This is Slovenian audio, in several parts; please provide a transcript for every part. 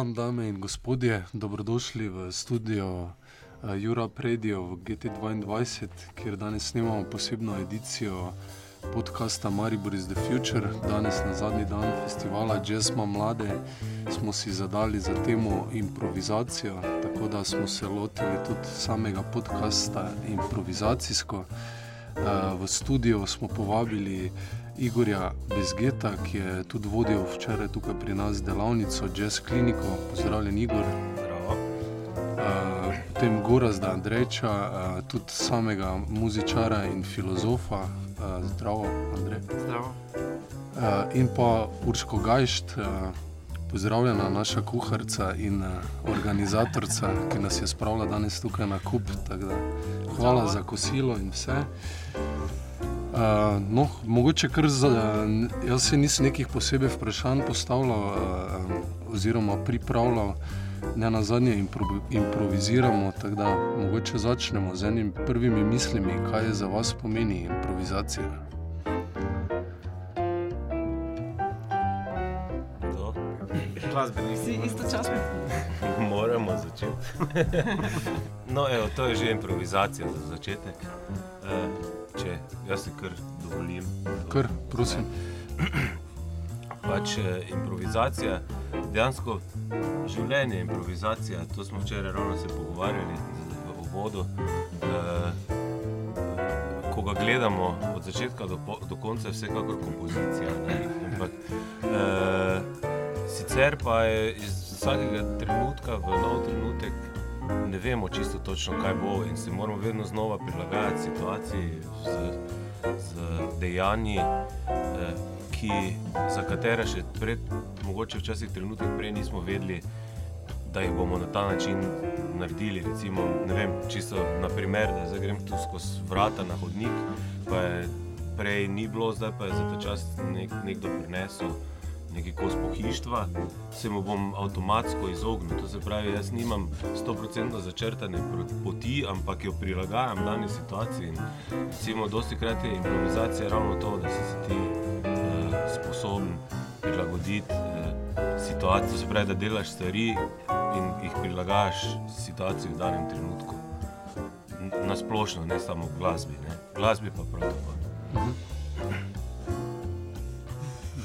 Dan, dame in gospodje, dobrodošli v studio uh, Europe Radio v GT2, kjer danes snemamo posebno edicijo podcasta Maribor is the Future. Danes na zadnji dan festivala Jazzma Mlade smo si zadali za temo improvizacijo, tako da smo se lotili tudi samega podcasta improvizacijsko. Uh, v studio smo povabili Igorja Bezgeta, ki je tudi vodil včeraj tukaj pri nas delavnico Jazz Kliniko. Pozdravljen, Igor. Uh, potem Gorazda Andreča, uh, tudi samega muzičara in filozofa. Uh, zdravo, Andrej. Zdravo. Uh, in pa Urško Gajšt, uh, pozdravljena naša kuharica in uh, organizatorica, ki nas je spravila danes tukaj na kup. Hvala za kosilo in vse. Uh, no, mogoče kar za. Jaz se nisem nekih posebej vprašanj postavljal, uh, oziroma pripravljal, ne na zadnje impro, improviziramo. Tako da mogoče začnemo z enimi prvimi mislimi, kaj je za vas pomeni improvizacija. Glasbeni Si istočasno. Moramo začeti. no, evo, to je že improvizacija za začetek. E, če jaz si kar dovolim. Kar, prosim. Pač e, improvizacija, dejansko življenje je improvizacija. To smo včeraj ravno se pogovarjali v uvodu. E, ko ga gledamo od začetka do, po, do konca, je vsekakor kompozicija. Ampak, e, sicer pa je iz vsakega trenutka v nov trenutek. Ne vemo čisto točno, kaj bo, in se moramo vedno znova prilagajati situaciji z, z dejanji, eh, ki, za katere še pred, mogoče včasih trenutek prej nismo vedeli, da jih bomo na ta način naredili. Recimo, ne vem, čisto na primer, da zdaj grem tu skozi vrata na hodnik, pa je prej ni bilo, zdaj pa je za ta čas nek, nekdo prinesel neki kos pohištva, se mu bom avtomatsko izognil. To se pravi, jaz nimam 100% začrtane poti, ampak jo prilagajam dani situaciji. In recimo, dosti krat je improvizacija ravno to, da si se ti eh, sposoben prilagoditi eh, situaciji, to se pravi, da delaš stvari in jih prilagajaš situaciji v danem trenutku. Na splošno, ne samo v glasbi, ne. v glasbi pa prav tako.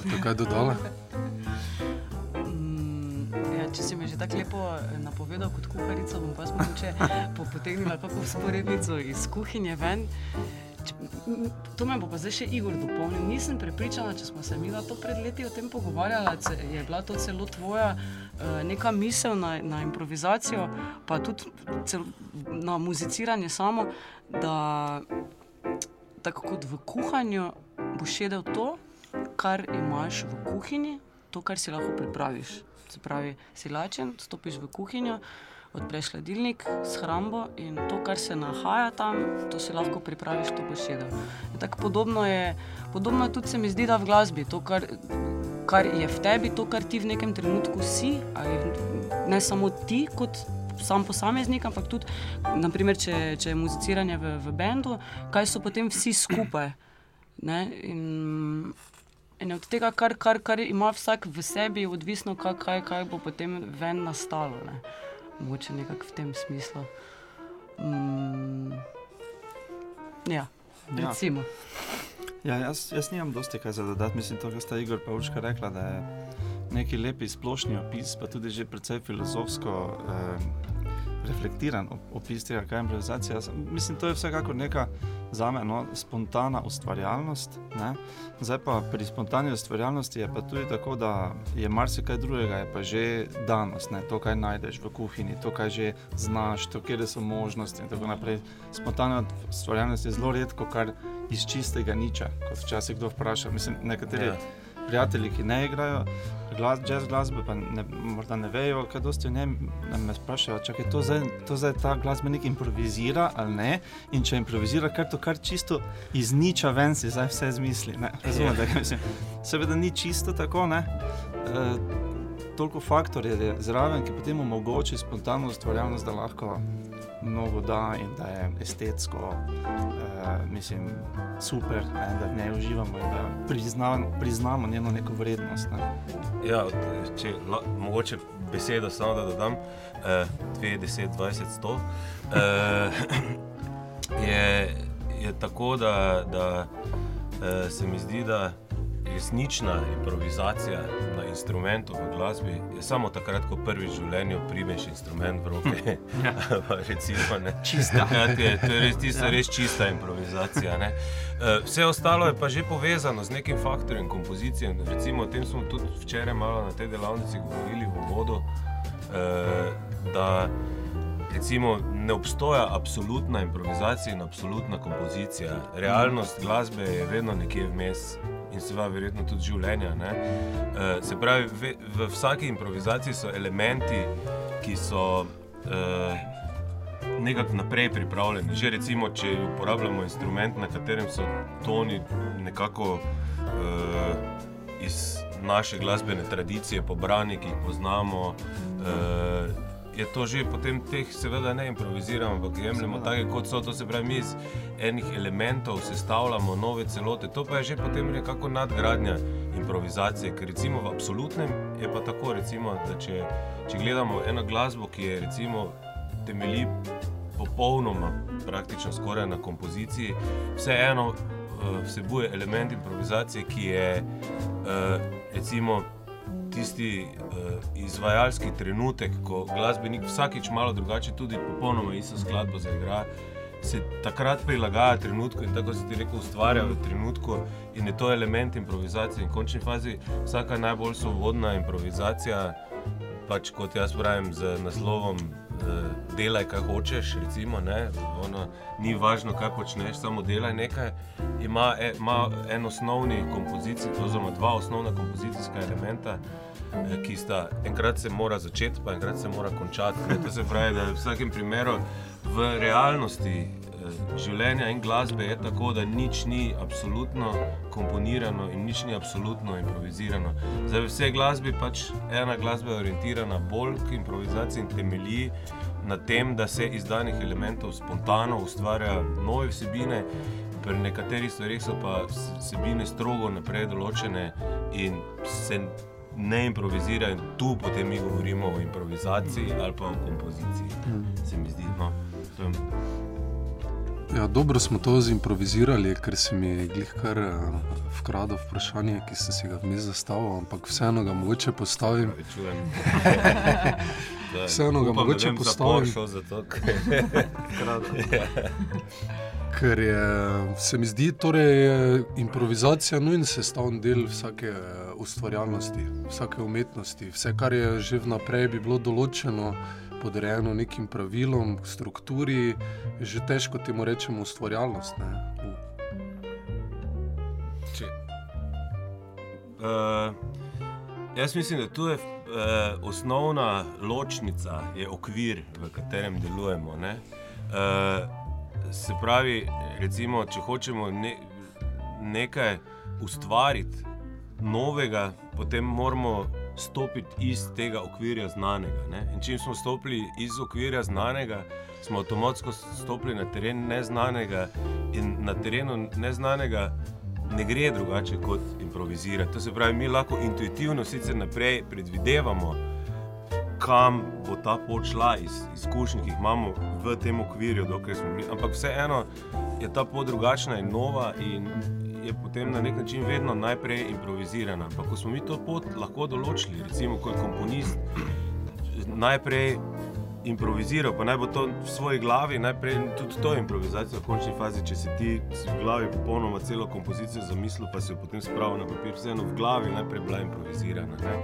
Boste kaj dodali? Mm, ja, če si me že tako lepo eh, napovedal kot kuharica, bom pa mogoče po- potegnila kako sporednico iz kuhinje ven. To me bo pa zdaj še Igor dopolnil. Nisem prepričana, če smo se mi na to pred leti o tem pogovarjali, je bila to celo tvoja eh, neka misel na, na improvizacijo, pa tudi cel, na muziciranje samo, da tako kot v kuhanju boš jedel to, kar imaš v kuhinji, to, kar si lahko pripraviš. Se pravi, si lačen, stopiš v kuhinjo, odpreš hladilnik, shrambo in to, kar se nahaja tam, to si lahko pripraviš, to boš jedel. Tako podobno je, podobno tudi se mi zdi, da v glasbi, to, kar, kar je v tebi, to, kar ti v nekem trenutku si, ali ne samo ti kot sam posameznik, ampak tudi, naprimer, če, če je muziciranje v, v bendu, kaj so potem vsi skupaj. Ne? In, in od tega, kar, kar, kar ima vsak v sebi, je odvisno, kaj, kaj, kaj bo potem ven nastalo. Ne? Mogoče nekako v tem smislu. Mm, ja, Ja. recimo. Ja, jaz, jaz nimam dosti kaj za dodati. Mislim, to, kar sta Igor pa Urška rekla, da je neki lepi splošni opis, pa tudi že precej filozofsko eh, reflektiran op- opis tega, kaj je improvizacija. Mislim, to je vsekakor neka za me no, spontana ustvarjalnost. Ne? Zdaj pa pri spontani ustvarjalnosti je pa tudi tako, da je marsikaj drugega, je pa že danost, ne? to, kaj najdeš v kuhinji, to, kaj že znaš, to, kje so možnosti in tako naprej. Spontana ustvarjalnost je zelo redko, kar iz čistega niča, kot včasih kdo vpraša. Mislim, nekateri ja. prijatelji, ki ne igrajo glas, jazz glasbe, pa ne, morda ne vejo, kaj dosti o njem, me sprašujejo, če to zdaj, to zdaj ta glasbenik improvizira ali ne. In če improvizira, kar to kar čisto iz niča ven si zdaj vse zmisli. ne. Razumete, kaj mislim? Seveda ni čisto tako, ne. E, toliko faktorjev je zraven, ki potem omogoči spontano ustvarjalnost, da lahko mnogo da in da je estetsko, uh, mislim, super, ne, da njej uživamo in da prizna, priznamo njeno neko vrednost. Ne. Ja, če, la, mogoče besedo samo da dodam, uh, 2, 10, 20, 100. Uh, je, je tako, da, da uh, se mi zdi, da resnična improvizacija na instrumentu v glasbi je samo takrat, ko prvič v življenju primeš instrument v roke. Ja. Recimo, ne. Čista. Takrat je, to je res, tisto Ja. res čista improvizacija. Ne. Eh, Vse ostalo je pa že povezano z nekim faktorjem kompozicije. Recimo, o tem smo tudi včeraj malo na tej delavnici govorili v vodu, da recimo, ne obstoja absolutna improvizacija in absolutna kompozicija. Realnost glasbe je vedno nekje vmes. In seveda, verjetno tudi življenja. Ne? Eh, Se pravi, ve, v vsaki improvizaciji so elementi, ki so eh, nekako naprej pripravljeni. Že recimo, če uporabljamo instrument, na katerem so toni nekako eh, iz naše glasbene tradicije, pobrani, ki jih poznamo. Eh, Je to že potem teh, seveda ne improviziramo, ampak jemljemo take, kot so. To se pravi, mi iz enih elementov sestavljamo nove celote. To pa je že potem nekako nadgradnja improvizacije. Ker recimo v absolutnem je pa tako, recimo, da če, če gledamo eno glasbo, ki je recimo temelji popolnoma, praktično skoraj na kompoziciji, vseeno uh, vsebuje element improvizacije, ki je uh, recimo tisti uh, izvajalski trenutek, ko glasbenik vsakič malo drugače, tudi popolnoma isto skladbo zaigra. Se takrat prilagaja trenutku in tako se ti rekel, ustvarja v trenutku, in je to element improvizacije. In v končni fazi vsaka najbolj svobodna improvizacija, pač kot jaz pravim, z naslovom eh, Delaj, kaj hočeš, recimo, ne, ono, ni važno, kaj počneš, samo delaj nekaj. Ima, e, ima en osnovni kompozicij, oziroma dva osnovna kompozicijska elementa, eh, ki sta enkrat se mora začeti, pa enkrat se mora končati. Ne, to se pravi, da v vsakem primeru v realnosti eh, življenja in glasbe je tako, da nič ni absolutno komponirano in nič ni absolutno improvizirano. Za vse glasbe pač ena glasba je orientirana bolj k improvizaciji in temelji na tem, da se iz danih elementov spontano ustvarja nove vsebine. Pri nekaterih stvareh so pa vsebine strogo naprej določene in se ne improvizira, in tu potem mi govorimo o improvizaciji ali pa o kompoziciji. Se mi zdi, no, to je Ja, dobro smo to zimprovizirali, ker se mi je glih kar uh, vkradlo vprašanje, ki sem si ga vmes zastavil, ampak vseeno ga mogoče postavim. Čujem. Vseeno ga mogoče postavim. Zato, Ker je, se mi zdi, da je improvizacija nujen sestavni del vsake eh, ustvarjalnosti, vsake umetnosti. Vse, kar je že vnaprej bi bilo določeno, podrejeno nekim pravilom, strukturi, že težko temu rečemo ustvarjalnost. Ne? Če, uh, jaz mislim, da tu je uh, osnovna ločnica, je okvir, v katerem delujemo. Ne? Uh, se pravi, recimo, če hočemo ne, nekaj ustvariti novega, potem moramo stopiti iz tega okvirja znanega. Ne? In če smo stopili iz okvirja znanega, smo avtomatsko stopili na teren neznanega, in na terenu neznanega ne gre drugače kot improvizirati. To se pravi, mi lahko intuitivno sicer naprej predvidevamo, kam bo ta pot šla iz izkušenj, ki jih imamo v tem okvirju, dokler smo bili. Ampak vseeno je ta pot drugačna in nova. In Je potem na nek način vedno najprej improvizirana. Ampak ko smo mi to pot lahko določili, recimo kot komponist, najprej improviziral, pa naj bo to v svoji glavi, najprej tudi to je improvizacija v končni fazi. Če si ti si v glavi popolnoma celo kompozicijo zamislil, pa si jo potem spravil na papir, vseeno v glavi najprej bila improvizirana. Ne?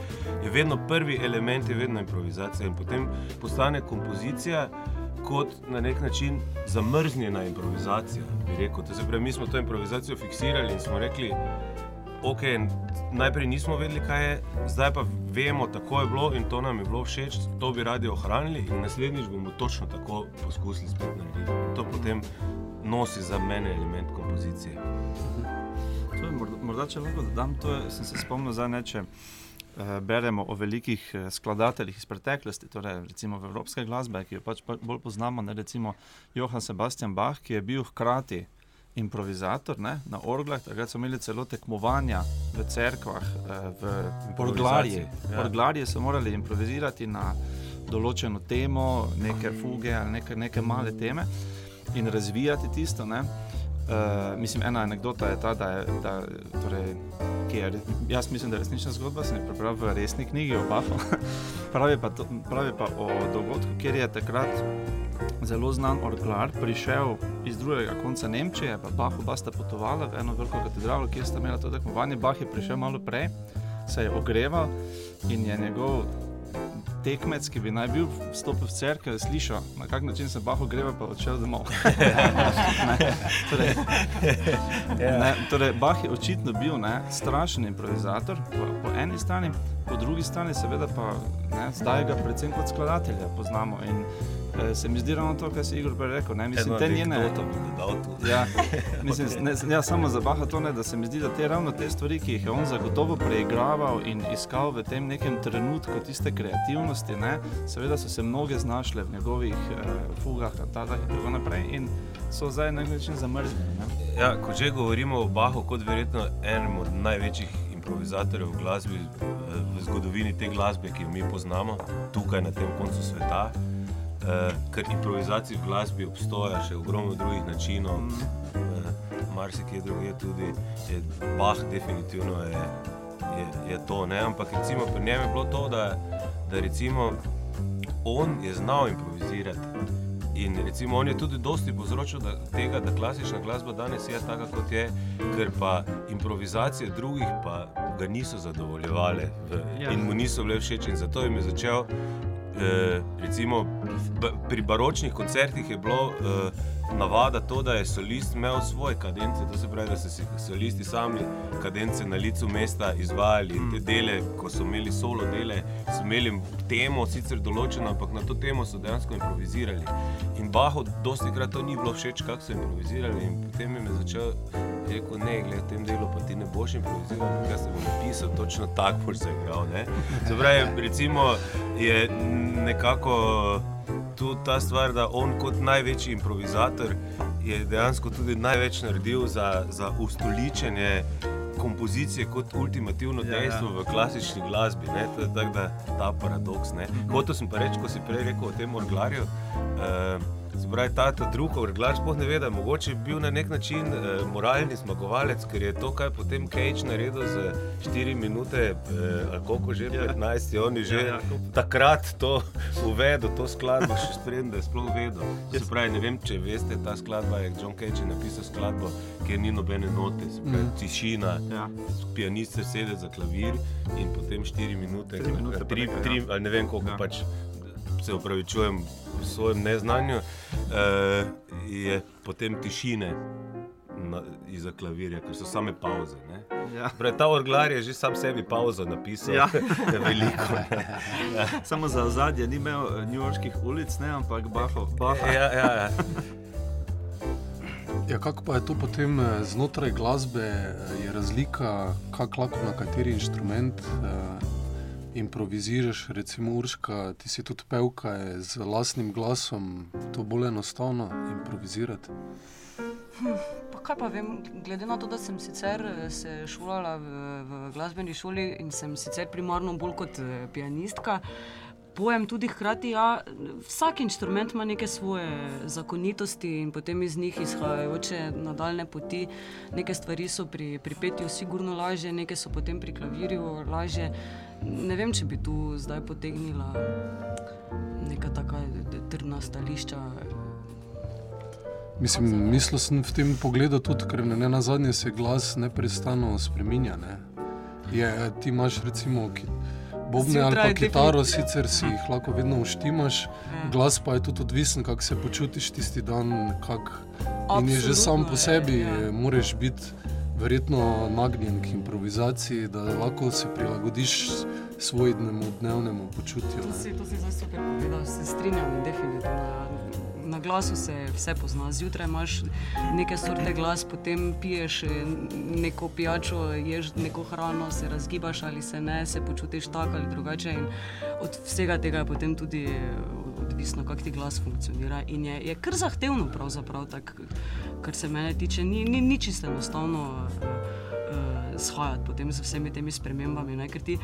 Je vedno prvi element, je vedno improvizacija in potem postane kompozicija. Kot na nek način zamrznjena improvizacija, rekel. To se pravi, mi smo to improvizacijo fiksirali in smo rekli, ok, najprej nismo vedeli, kaj je, zdaj pa vemo, tako je bilo in to nam je bilo všeč, to bi radi ohranili in naslednjič bomo točno tako poskusili spet narediti. To potem nosi za mene element kompozicije. To je morda, morda če lahko dodam, to je, sem se spomnil za neče. Uh, beremo o velikih uh, skladateljih iz preteklosti, torej recimo v evropske glasbe, ki jo pač pa bolj poznamo, ne recimo Johann Sebastian Bach, ki je bil hkrati improvizator ne, na orglah, takrat so imeli celo tekmovanja v cerkvah, uh, v orglarji. Ja. Orglarji so morali improvizirati na določeno temo, neke fuge ali neke, neke male teme in razvijati tisto. Ne. Uh, mislim, ena anekdota je ta, da je. Da, torej, je jaz mislim, da je resnična zgodba, sem jo prebral v resni knjigi o Bahu. pravi, pa to, pravi pa o dogodku, kjer je takrat zelo znan orglar prišel iz drugega konca Nemčije, pa Bah oba sta potovala v eno veliko katedralo, kjer sta imela to tekmovanje. Bah je prišel malo prej, se je ogreval in je njegov tekmec, ki bi naj bil vstopil v crkve, slišal, na kak način se Bah ogreva, pa odšel domov. torej, ne, torej, bah je očitno bil ne, strašen improvizator po, po eni strani, po drugi strani seveda pa ne, zdaj ga predvsem kot skladatelja poznamo. In, se mi zdi ravno to, kar si Igor prej rekel. Ne? Mislim, te njene. Ja, mislim, ne, ja, samo za Baha to ne, da se mi zdi, da te ravno te stvari, ki jih je on zagotovo preigraval in iskal v tem nekem trenutku tiste kreativnosti, ne? seveda so se mnoge znašle v njegovih uh, fugah, tadah in tako naprej in so zdaj na nek način zamrznjeni. Ja, ko že govorimo o Bahu kot verjetno enem od največjih improvizatorjev v glasbi, eh, v zgodovini te glasbe, ki jo mi poznamo, tukaj na tem koncu sveta uh, ker improvizacij v glasbi obstaja še ogromno drugih načinov, uh, marsikje drugje tudi, je bah, definitivno je, je, je to. Ne? Ampak recimo pri njem je bilo to, da, da recimo on je znal improvizirati. In recimo on je tudi dosti povzročil da, tega, da klasična glasba danes je taka, kot je, ker pa improvizacije drugih pa ga niso zadovoljevale v, ja. in mu niso bile všeč. In zato je začel Eh, recimo, pri baročnih koncertih je bilo eh, navada to, da je solist imel svoje kadence, to se pravi, da so si solisti sami kadence na licu mesta izvajali in te mm. dele, ko so imeli solo dele, so imeli temo, sicer določeno, ampak na to temo so dejansko improvizirali. In Bahu, dosti krat to ni bilo všeč, kako so improvizirali in potem je začel rekel, ne, gled, v tem delu pa ti ne boš improviziral, kaj se bo napisal, točno tako boš zaigral. Zapravi, recimo, je nekako tu ta stvar, da on kot največji improvizator je dejansko tudi največ naredil za, za ustoličenje kompozicije kot ultimativno dejstvo ja, ja. v klasični glasbi. Ne? To je tak, da, ta paradoks. Hotel sem pa reči, ko si prej rekel o tem orglarju. Uh, Zbraj ta, ta drugi vrglač, spoh ne ve, da je mogoče bil na nek način eh, moralni zmagovalec, ker je to, kar je potem Cage naredil za 4 minute, eh, ali koliko že, 15, ja. on je že ja, ja. takrat to uvedel, to skladbo, še sprem, da je sploh vedel. Se pravi, ne vem, če veste, ta skladba je John Cage napisal skladbo, kjer ni nobene note, pravi, mm. tišina, ja. pianist se sede za klavir in potem 4 minute, 3 minute, 3, 3, ja. ali ne vem koliko ja. pač se upravičujem v svojem neznanju, uh, je potem tišine iza klavirja, ker so same pauze. Ja. Prej, ta orglar je že sam sebi pauzo napisal. Ja. veliko, ja. Samo za ozadje ni imel eh, newyorških ulic, ne, ampak Bahov. Ja, ja, ja. Ja, kako pa je to potem eh, znotraj glasbe, je razlika, kako lahko na kateri inštrument uh, improviziraš, recimo Urška, ti si tudi pevka z vlastnim glasom, to bolj enostavno improvizirati. Hm, pa kaj pa vem, glede na to, da sem sicer eh, se šolala v, v glasbeni šoli in sem sicer primarno bolj kot eh, pianistka. Pojem tudi hkrati, ja, vsak inštrument ima neke svoje zakonitosti in potem iz njih izhajajoče nadaljne poti. Neke stvari so pri, pri petju sigurno lažje, neke so potem pri klavirju lažje ne vem, če bi tu zdaj potegnila neka taka trdna stališča. Mislim, mislil sem v tem pogledu tudi, ker ne na zadnje se glas neprestano spremenja. Ne? Je, ti imaš recimo bobne ali pa kitaro, sicer si jih lahko vedno uštimaš, ja. glas pa je tudi odvisen, kako se počutiš tisti dan. Kak, in je že sam po sebi, ja. moraš biti verjetno nagnjen k improvizaciji, da lahko se prilagodiš svojemu dnevnemu počutju. To si, to si zdaj super povedal, se strinjam, definitivno. na glasu se vse pozna. Zjutraj imaš neke sorte glas, potem piješ eh, neko pijačo, ješ neko hrano, se razgibaš ali se ne, se počutiš tako ali drugače. In od vsega tega je potem tudi eh, odvisno, kako ti glas funkcionira. In je, je kar zahtevno, pravzaprav, tak, kar se mene tiče, ni, ni, ni čisto enostavno. Uh, shajati potem z vsemi temi spremembami. Ne? Ker ti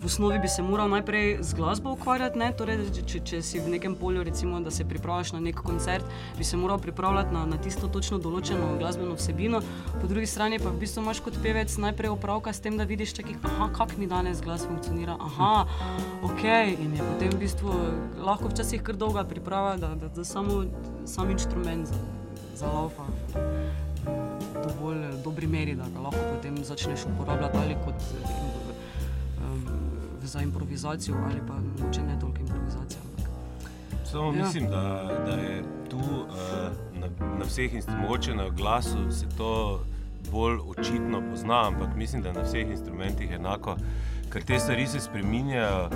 v osnovi bi se moral najprej z glasbo ukvarjati, torej, če, če si v nekem polju, recimo, da se pripravljaš na nek koncert, bi se moral pripravljati na, na tisto točno določeno glasbeno vsebino, po drugi strani pa v bistvu imaš kot pevec najprej opravka s tem, da vidiš, kako mi danes glas funkcionira. Aha, ok, in je potem v bistvu lahko včasih kar dolga priprava, da, da, da samo sam inštrument za, za laufa dovolj eh, dobri meri, da ga lahko potem začneš uporabljati ali kot za improvizacijo, ali pa če ne toliko improvizacijo. Samo ja. mislim, da, da je tu uh, na, na vseh instrumentih, na glasu se to bolj očitno pozna, ampak mislim, da na vseh instrumentih je enako, ker te stvari se spremenjajo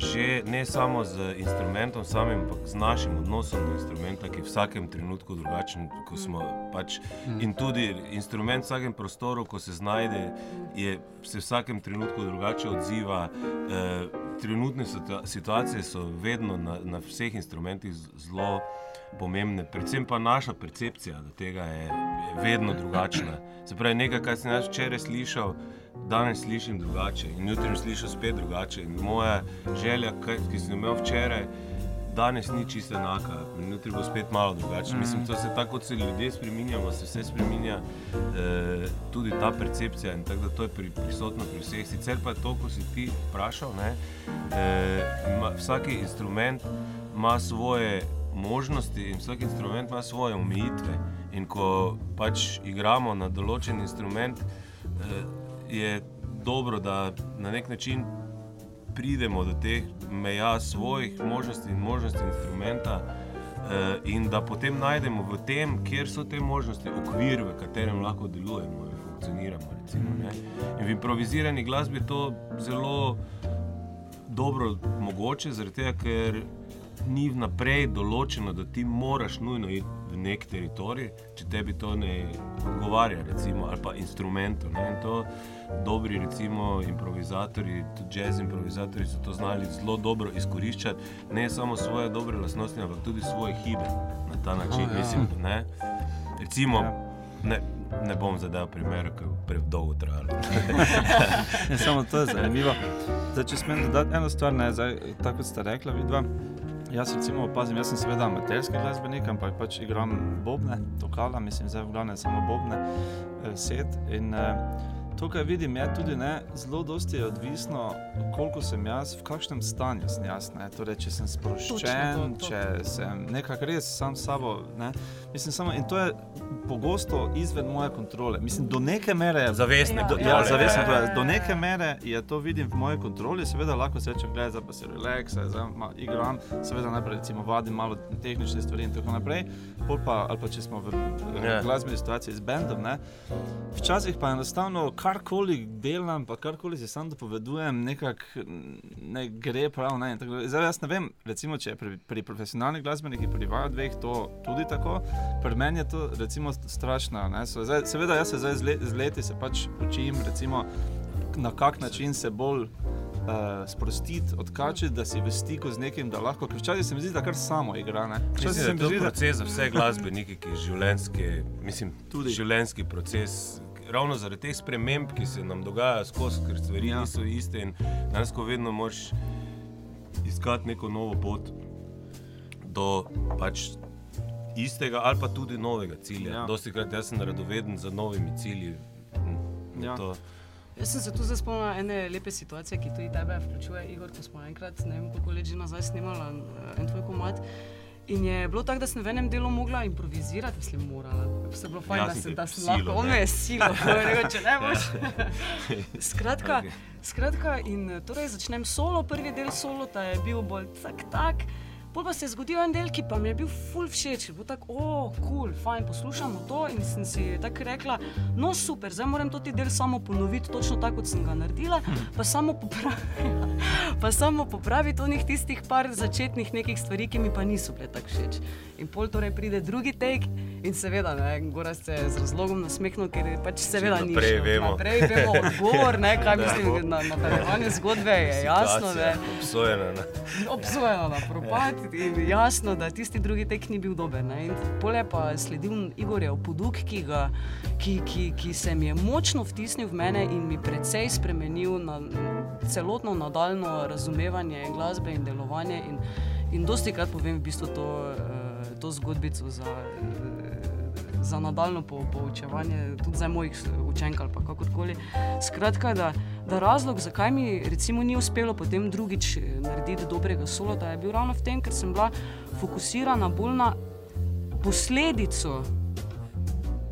že ne samo z instrumentom, samim, ampak z našim odnosom do instrumenta, ki je v vsakem trenutku drugačen. Pač, mm. in tudi instrument v vsakem prostoru, ko se znajde, je, se v vsakem trenutku drugače odziva. E, trenutne situacije so vedno na, na vseh instrumentih zelo pomembne, predvsem pa naša percepcija do tega je, je vedno drugačna. Se pravi, nekaj, kar sem jaz včeraj slišal danes slišim drugače in jutri slišim spet drugače. In moja želja, ki sem imel včeraj, danes ni čisto enaka, in jutri bo spet malo drugače. Mm. Mislim, da se tako kot se ljudje spremenjamo, se vse spremenja, eh, tudi ta percepcija in tako da to je pri, prisotno pri vseh. Sicer pa je to, ko si ti vprašal, ne, eh, ima, vsaki instrument ima svoje možnosti in vsak instrument ima svoje omejitve. In ko pač igramo na določen instrument, eh, je dobro, da na nek način pridemo do teh meja svojih možnosti in možnosti instrumenta, eh, in da potem najdemo v tem, kjer so te možnosti, okvir, v katerem lahko delujemo in funkcioniramo. Recimo, in v improvizirani glasbi je to zelo dobro mogoče, tega, ker ni vnaprej določeno, da ti moraš nujno iti v nek teritorij, če tebi to ne odgovarja, recimo, ali pa instrumentom dobri recimo, improvizatori, tudi jazz improvizatori so to znali zelo dobro izkoriščati, ne samo svoje dobre lastnosti, ampak tudi svoje hibe na ta način. Oh, ja. Mislim, ne? Recimo, ja. ne, ne bom zadeval primer, ker je predolgo trajalo. ja, samo to je zanimivo. Zdaj, če smem dodati eno stvar, ne, zdaj, tako kot ste rekli, vidva. Jaz recimo opazim, jaz sem seveda amaterski glasbenik, ampak pač igram bobne, tokala, mislim, zdaj v glavnem samo bobne, eh, set. In, eh, To, kar vidim, je tudi ne, zelo dosti odvisno, koliko sem jaz, v kakšnem stanju sem jaz. Torej, če sem sproščen, to, to. če sem nekako res sam s sabo. Ne. Mislim, samo, in to je pogosto izven moje kontrole. Mislim, do neke mere je zavestno. Ja, ja, zavestno ja, ja, ja. Do neke mere je to vidim v moji kontroli, seveda lahko se rečem, gledaj, pa se relax, igram, seveda najprej recimo vadim malo tehnične stvari in tako naprej. Pa, ali pa če smo v, v ja. glasbeni situaciji z bendom. Ne. Včasih pa enostavno, karkoli delam, pa karkoli si sam dopovedujem, nekako ne gre prav. Ne. Zdaj, jaz ne vem, recimo, če je pri, pri profesionalnih glasbenikih, pri vaju dveh, to tudi tako. Pri meni je to recimo, strašno. Zdaj, seveda, jaz se zdaj z, let, z leti se pač učim, recimo, na kak način se bolj. Uh, sprostiti, odkačiti, da si v stiku z nekim, da lahko. Včasih se mi zdi, da kar samo igra. Včasih se mi zdi, da je proces za vse glasbenike, ki je življenjski, mislim, tudi življenjski proces ravno zaradi teh sprememb, ki se nam dogajajo skozi, ker stvari ja. niso iste in danes, ko vedno moraš iskati neko novo pot do pač istega ali pa tudi novega cilja. Ja. Dosti krat jaz sem radoveden za novimi cilji. Ja. Jaz sem se tu spomnil ene lepe situacije, ki tudi tebe vključuje, Igor, ko smo enkrat, ne vem, koliko let že nazaj snimali en tvoj komat. In je bilo tako, da sem v enem delu mogla improvizirati, mislim, morala. Vse bilo fajn, ja, da, se, da sem lahko, ono je silo, če ne boš. skratka, okay. skratka, in torej začnem solo, prvi del solo, ta je bil bolj tak, tak. Pol pa se je zgodil en del, ki pa mi je bil ful všeč, bil tako, o, oh, kul, cool, fajn, poslušamo to in sem si tako rekla, no super, zdaj moram to ti del samo ponoviti, točno tako, kot sem ga naredila, pa samo popraviti, pa samo popraviti onih tistih par začetnih nekih stvari, ki mi pa niso bile tako všeč. In pol torej pride drugi tek in seveda, ne, Gora se je z razlogom nasmehnil, ker pač seveda ni. naprej vemo. Naprej vemo odgovor, ne, kaj mislim, na nadaljevanje zgodbe je jasno, ne. Obsojena na obsojena na propad in jasno, da tisti drugi tek ni bil dober. Ne? In pole pa je sledil Igorjev poduk, ki, ga, ki, ki, ki se mi je močno vtisnil v mene in mi precej spremenil na celotno nadaljno razumevanje glasbe in delovanje. In, in dosti krat povem v bistvu to, eh, to zgodbico za. Za nadaljno po, poučevanje, tudi za mojih učenk ali kakorkoli. Skratka, da, da razlog, zakaj mi recimo ni uspelo potem drugič eh, narediti dobrega solota, je bil ravno v tem, ker sem bila fokusirana bolj na posledico,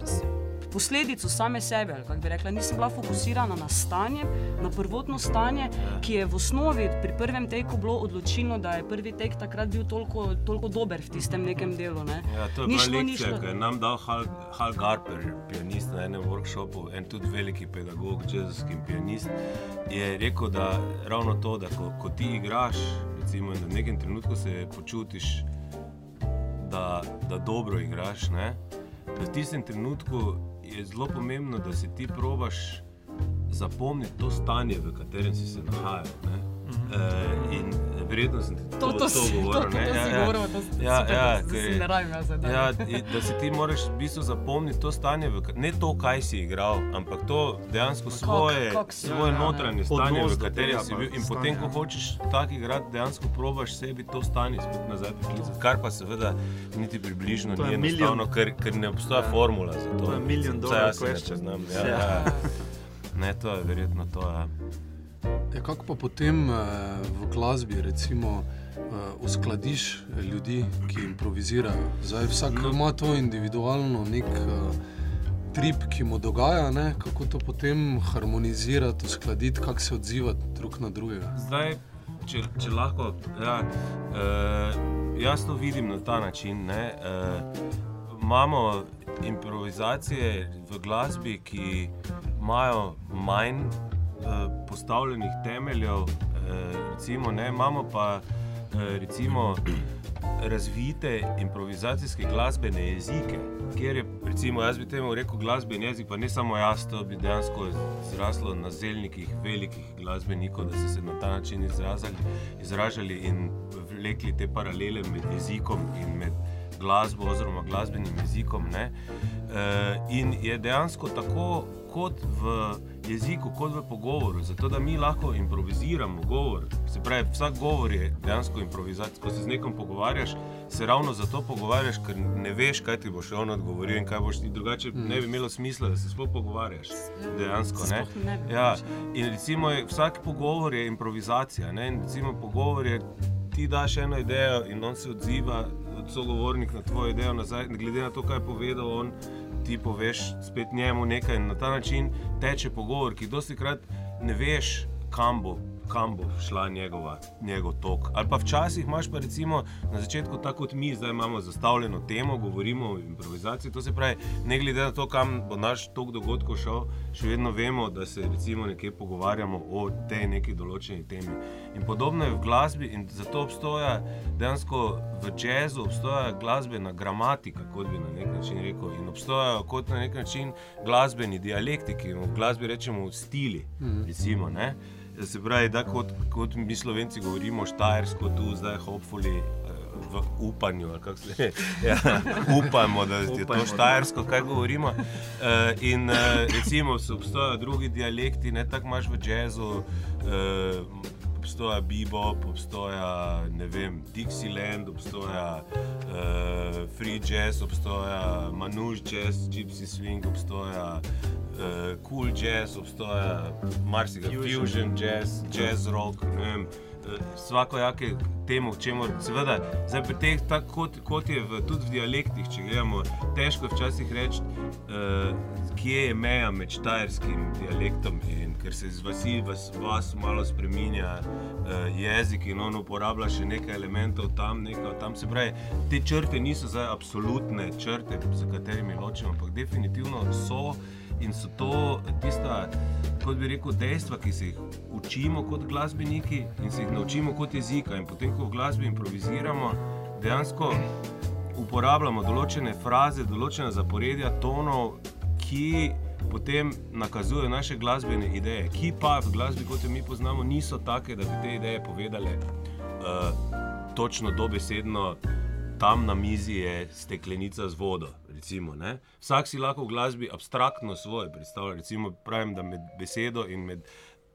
s- posledico same sebe. Kako bi rekla, nisem bila fokusirana na stanje, na prvotno stanje, ki je v osnovi pri prvem teku bilo odločilno, da je prvi tek takrat bil toliko, toliko dober v tistem nekem delu. Ne. Ja, to je bila šlo, lekcija, ki je nam dal Hal, Hal Garper, pianist na enem workshopu, en tudi veliki pedagog, jazzovski pianist, je rekel, da ravno to, da ko, ko ti igraš, recimo, da v nekem trenutku se počutiš, da, da dobro igraš, ne? da v tistem trenutku je zelo pomembno, da si ti probaš zapomniti to stanje, v katerem si se nahajal. ne. Uh, in verjetno sem to, To, to, si- to, govoril. to, to, ne. to Ja, ja. govoril, si- Ja, super, ja, zdaj ker- si rabim jaz zdaj. Ja, i- da si ti moraš v bistvu zapomniti to stanje, v, ne to, kaj si igral, ampak to dejansko svoje, kak si svoje igral, ne. notranje stanje, Odnos v do katerem si bil. In stanja. potem, ko hočeš tak igrati, dejansko probaš sebi to stanje spet nazaj priklicati. Kar pa seveda niti približno To ni enostavno, milijon- ker, ker ne obstaja formula za to. To je si ne question. poznam. Ja, Ja. ja. Ne, to je verjetno to. Ja. Ja, kako pa potem eh, v glasbi, recimo, eh, uskladiš ljudi, ki improvizirajo? Zdaj, vsak No. ima to individualno nek eh, trip, ki mu dogaja, ne? kako to potem harmonizirati, uskladiti, kako se odzivati drug na drugega. Zdaj, če, če lahko, ja, uh, jaz to vidim na ta način. Ne, uh, imamo improvizacije v glasbi, ki imajo manj postavljenih temeljev, uh, recimo, ne, imamo pa uh, recimo, razvite improvizacijske glasbene jezike, kjer je, recimo, jaz bi temu rekel glasbeni jezik, pa ne samo jaz, to bi dejansko zraslo na zelnikih velikih glasbenikov, da so se na ta način izrazali, izražali in vlekli te paralele med jezikom in med glasbo oziroma glasbenim jezikom. Ne? E, in je dejansko tako kot v jeziku, kot v pogovoru, zato da mi lahko improviziramo govor. Se pravi, vsak govor je dejansko improvizacija. Ko se z nekom pogovarjaš, se ravno zato pogovarjaš, ker ne veš, kaj ti bo še on odgovoril in kaj boš ti drugače. Mm. Ne bi imelo smisla, da se sploh pogovarjaš. Dejansko, ne? Ne Ja, in recimo je, vsak pogovor je improvizacija. Ne? In recimo pogovor je, ti daš eno idejo in on se odziva, sogovornik na tvojo idejo nazaj, glede na to, kaj je povedal on. Ti poveš spet njemu nekaj, in na ta način teče pogovor, ki dosti krat ne veš, kam bo, kam bo šla njegova, njegov tok. Ali pa včasih imaš pa recimo na začetku, tako kot mi, zdaj imamo zastavljeno temo, govorimo o improvizaciji. To se pravi, ne glede na to, kam bo naš tok dogodkov šel, še vedno vemo, da se recimo nekje pogovarjamo o tej neki določeni temi. In podobno je v glasbi, in zato obstoja dejansko v jazzu obstoja glasbena gramatika, kot bi na nek način rekel, in obstojajo kot na nek način glasbeni dialektiki, v glasbi rečemo stili. Recimo, ne? Se pravi, da kot, kot mi slovenci govorimo štajersko, tu zdaj hopfuli. V upanju, kako se ja, upamo, da je to Upajmo, da. štajersko, kaj govorimo. Uh, in uh, recimo, so obstajajo drugi dialekti, ne tako imaš v jazzu, uh, obstoja bebop, obstoja vem, Dixieland, obstoja uh, free jazz, obstoja manuš jazz, gypsy swing, obstoja uh, cool jazz, obstoja marsikaj, Fusion. fusion jazz, jazz rock, ne vem. Svakojake temu, čemu seveda, zdaj pri teh, tak, kot, kot je v, tudi v dialektih, če gledamo, težko je včasih reči, uh, kje je meja med štajerskim dialektom in ker se z vasi v vas malo spreminja uh, jezik in on uporablja še nekaj elementov tam, nekaj tam. Se pravi, te črte niso zdaj absolutne črte, z katerimi ločimo, ampak definitivno so in so to tista, kot bi rekel, dejstva, ki se jih učimo kot glasbeniki in se jih naučimo kot jezika. In potem, ko v glasbi improviziramo, dejansko uporabljamo določene fraze, določene zaporedja tonov, ki potem nakazujejo naše glasbene ideje, ki pa v glasbi, kot jo mi poznamo, niso take, da bi te ideje povedale uh, točno dobesedno. Tam na mizi je steklenica z vodo. Recimo, Vsak si lahko v glasbi abstraktno svoje predstavlja. Recimo, pravim, da med besedo in med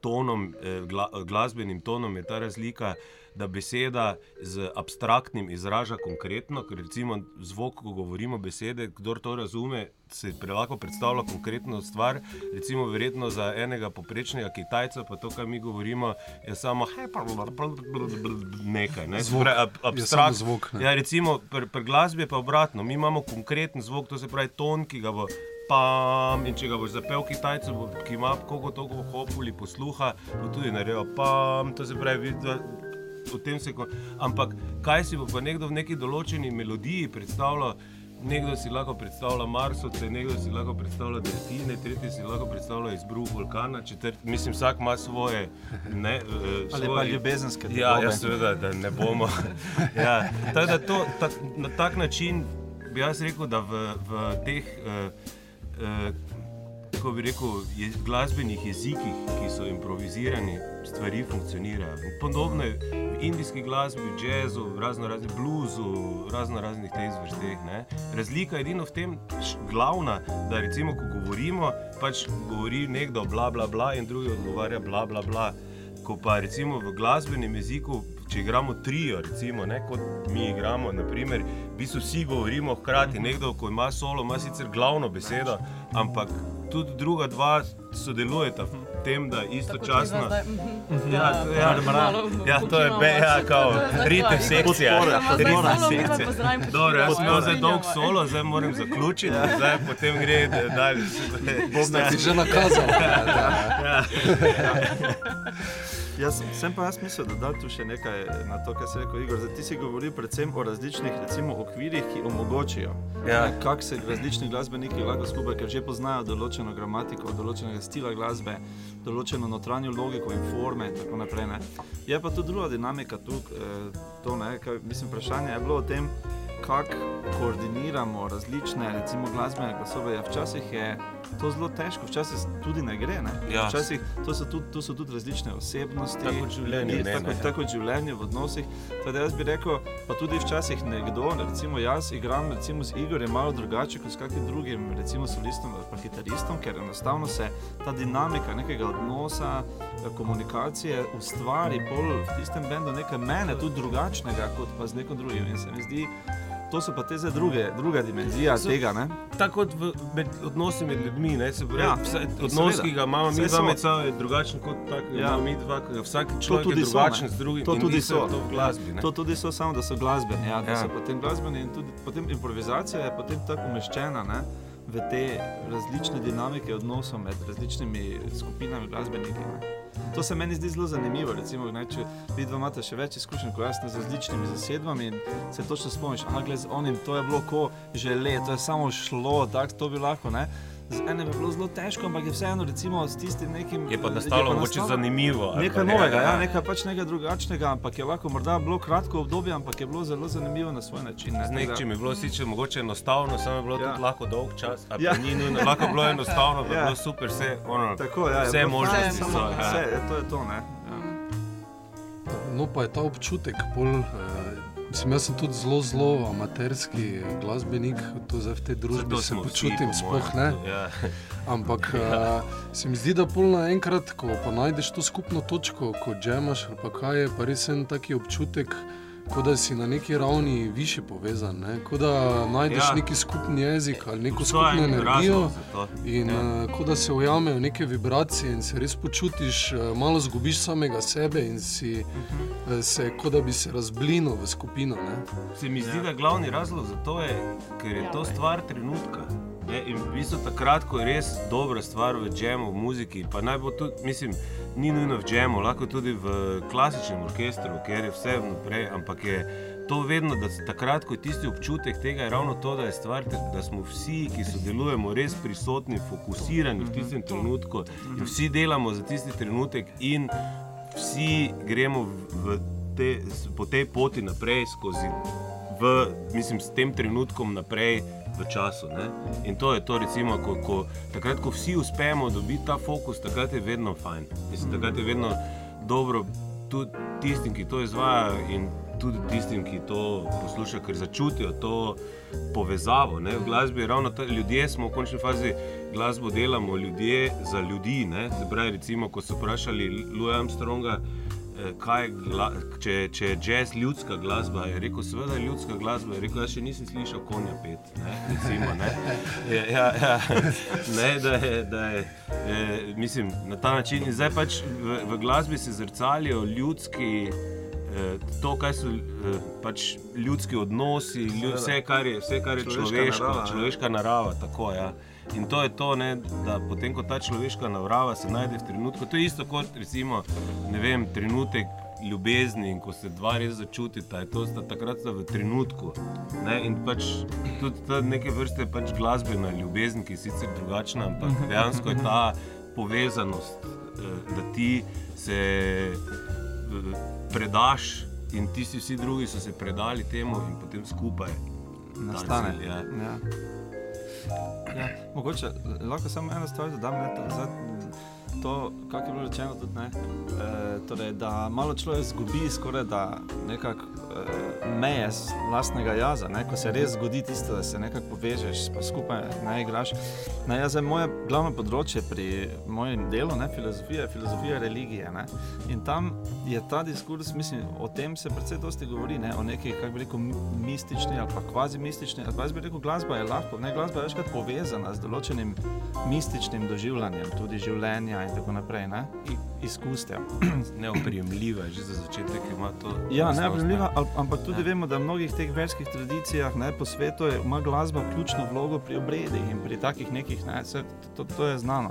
tonom, eh, gla, glasbenim tonom je ta razlika, da beseda z abstraktnim izraža konkretno, ker recimo zvok, ko govorimo besede, kdo to razume, se lahko predstavlja konkretno stvar. Recimo, verjetno za enega poprečnega Kitajca, pa to, kar mi govorimo, je samo nekaj. Ne? Zvok, Pravi, ab, abstrakt, zvok, ne. ja, recimo, pri, pri glasbi je pa obratno. Mi imamo konkreten zvok, to se pravi ton, ki ga bo. Pam, in če ga boš zapel Kitajcu, ki ima koliko toliko hopuli posluha, bo tudi naredil pam, to se pravi, da o tem se. ko- Ampak kaj si bo pa nekdo v neki določeni melodiji predstavljal? Nekdo si lahko predstavlja Marsovce, nekdo si lahko predstavlja delfine, tretji si lahko predstavlja izbruh vulkana, četrt, mislim, vsak ima svoje. Ne, eh, Ali pa svoje- ljubezenske Ja, tegobe. ja, seveda, da ne bomo. ja. Tako da to, ta, na tak način bi jaz rekel, da v, v teh, uh, uh, kako bi rekel, je, glasbenih jezikih, ki so improvizirani, stvari funkcionirajo. Podobno je v indijski glasbi, v jazzu, razno raznih bluzu, razno raznih teh zvrsteh. ne. Razlika je edino v tem, glavna, da recimo, ko govorimo, pač govori nekdo bla bla bla in drugi odgovarja bla bla bla. Ko pa recimo v glasbenem jeziku, če igramo trio, recimo, ne, kot mi igramo, naprimer, v bistvu vsi govorimo hkrati. Nekdo, ko ima solo, ima sicer glavno besedo, ampak tudi druga dva sodelujeta tem, da istočasno. Ja, to- ja, Ja, to je be, ja, kao, ritem sekcija. Ritem sekcija. Dobro, jaz sem imel zdaj dolg solo, zdaj moram zaključiti, zdaj potem gre dalje. Zdaj ti že nakazal. Ja. Jaz sem- pa jaz mislil, da da tu še nekaj na to, kar si rekel, Igor. Zdaj, ti si govoril predvsem o različnih recimo, okvirih, ki omogočijo, Ja. kako se različni glasbeniki lahko skupaj, ker že poznajo določeno gramatiko, določenega stila glasbe, določeno notranjo logiko in forme in tako naprej. Ne. Je pa tudi druga dinamika tu, eh, to, ne, kaj, mislim, vprašanje je bilo o tem, kako koordiniramo različne recimo, glasbene glasove. Ja, včasih je to zelo težko, včasih tudi ne gre. Ne. Ja. Včasih to so, tudi, to so tudi različne osebnosti, Tako ljudi, ne, tako, ne. tako kot v življenju, v odnosih. Tako da jaz bi rekel, pa tudi včasih nekdo, recimo jaz igram recimo z Igorjem malo drugače kot s kakim drugim, recimo solistom ali pa kitaristom, ker enostavno se ta dinamika nekega odnosa, eh, komunikacije ustvari pol v tistem bendu nekaj mene tudi drugačnega kot pa z nekom drugim. In se mi zdi, to so pa te zdaj druge, druga dimenzija So- tega. Ne? Tako kot v med, odnosi med ljudmi. Ne, se pravi, Ja, ja, odnos, ki ga imamo mi dva so. med sabo, je drugačen kot tak, Ja. mi dva. ke Vsak človek je tudi so, drugačen ne. z drugim. To tudi so. To v glasbi. Ne? To tudi so, samo da so glasbeni. Ja, da Ja. so potem glasbeni in tudi potem improvizacija je potem tako umeščena ne, v te različne dinamike odnosov med različnimi skupinami glasbenikov. To se meni zdi zelo zanimivo. Recimo, ne, če vi dva imate še več izkušenj kot jaz z različnimi zasedbami se točno spomniš, ah, gled z onim, to je bilo ko že let, to je samo šlo, tako to bi lahko. Ne. Z enim je bilo zelo težko, ampak je vseeno recimo, s tistim nekim. Je pa eh, nastalo pa mogoče zanimivo. Nekaj novega, ja, nekaj pač nekaj drugačnega, ampak je lahko morda bilo kratko obdobje, ampak je bilo zelo zanimivo na svoj način. Ne, Z nečim je bilo sicer mogoče enostavno, samo je bilo Ja. tudi lahko dolg čas. ali Ja. Ni nujno, lahko je bilo enostavno, pa je Ja. bilo super, vse, ono, Tako, ja, je vse možnosti so. Vse, Ja. je, to je to. Ne? Ja. No, pa je ta občutek, pol, eh, mislim, jaz sem tudi zelo, zelo amaterski glasbenik, to zdaj v tej družbi se vsi, počutim, po sploh ne. Ja. Ampak uh, se mi zdi, da pol naenkrat, ko pa najdeš to skupno točko, ko džemaš ali pa kaj je, pa res en taki občutek, kot da si na neki ravni više povezan, ne? kot da najdeš Ja. ja. neki skupni jezik ali neko Obstaja skupno en energijo. razlog za to. In Ja. ja. uh, kot da se ujamejo neke vibracije in se res počutiš, uh, malo zgubiš samega sebe in si uh, se, kot da bi se razblinil v skupino. Ne? Se mi zdi, da je glavni razlog za to, je, ker je Ja. to stvar trenutka. Ne? In v bistvu takrat, ko je res dobra stvar v džemu, v muziki, pa naj bo tudi, mislim, ni nujno v džemu, lahko tudi v klasičnem orkestru, ker je vse vnaprej, ampak je to vedno, da takrat, ko je tisti občutek tega, je ravno to, da je stvar, da smo vsi, ki sodelujemo, res prisotni, fokusirani v tistem trenutku in vsi delamo za tisti trenutek in vsi gremo v te, po tej poti naprej skozi v, mislim, s tem trenutkom naprej v času. Ne? In to je to, recimo, ko, ko, takrat, ko vsi uspemo dobiti ta fokus, takrat je vedno fajn. Mislim, takrat je vedno dobro tudi tistim, ki to izvajajo in tudi tistim, ki to poslušajo, ker začutijo to povezavo. Ne? V glasbi ravno to, ljudje smo v končni fazi. Glasbo delamo ljudje za ljudi. Ne? Se pravi, recimo, ko so vprašali Louis Armstronga, kaj je gla, če, če je jazz ljudska glasba, je rekel, seveda je ljudska glasba. Je rekel, jaz še nisem slišal konja pet. Ne? Recimo, ne? Ja, ja, ja. Ne, da je, da je, eh, mislim, na ta način. In zdaj pač v, v glasbi se zrcalijo ljudski. eh, To, kaj so eh, pač ljudski odnosi, lju, vse, kar je, vse, kar je Človeška človeško, narava, ja. človeška narava. Tako, ja. In to je to, ne, da potem, ko ta človeška narava se najde v trenutku, to je isto kot recimo, vem, trenutek ljubezni in ko se dva res začutita, je to sta takrat sta v trenutku. Ne, in pač tudi ta neke vrste pač glasbena ljubezen, ki je sicer drugačna, ampak dejansko je ta povezanost, eh, da ti se eh, predaš in tisti vsi drugi so se predali temu in potem skupaj. nastane. cilj, ja. Ja. Ja, mogoče lahko samo eno stvar dodam. Ne, to, zdaj, to, kar je bilo rečeno, tudi, ne, e, torej, da malo človek izgubi skoraj da nekako e, meje z lastnega jaza, ne, ko se res zgodi tisto, da se nekako povežeš, pa skupaj ne igraš. Ne, jaz, moje glavno področje pri mojem delu je filozofija, filozofija religije. Ne, in tam je ta diskurs, mislim, o tem se predvsej dosti govori, ne, o neki, kako bi rekel, mi- mistični ali pa kvazi mistični. Jaz bi rekel, glasba je lahko, ne, glasba je večkrat povezana z določenim mističnim doživljanjem, tudi življenja in tako naprej, ne, i- izkustev. Neoprijemljiva, že za začetek ima to. Ja, neopremljiva, ampak tudi Ja. vemo, da v mnogih teh verskih tradicijah ne, po svetu je, ima glasba ključno vlogo pri obredih in pri takih nekih, ne, se, to, to je znano.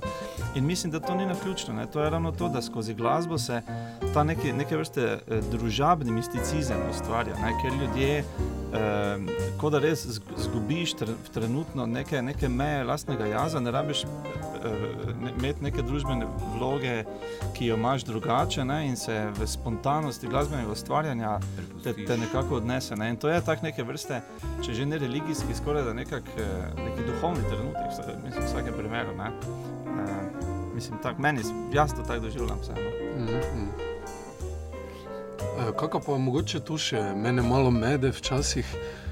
In mislim, da to ni na ključno, ne, to je ravno to, da skozi glasbo se ta neki, neke vrste eh, družabni misticizem ustvarja, ne, ker ljudje eh, kot da res zg- zgubiš tr, trenutno neke, neke meje lastnega jaza, ne rabiš eh, ne, imeti neke družbene vloge, ki jo imaš drugače ne, in se v spontanosti glasbenega ustvarjanja te, te nekako odnese. Ne. In to je tak neke vrste, če že ne religijski, skoraj da nekak, eh, neki duhovni trenutek, vsa- mislim, v vsakem primeru. Ne. Uh, mislim, tak, meni, jaz to tako doživljam vseeno. Mhm. Eh, Kako pa mogoče tu še mene malo mede včasih, eh,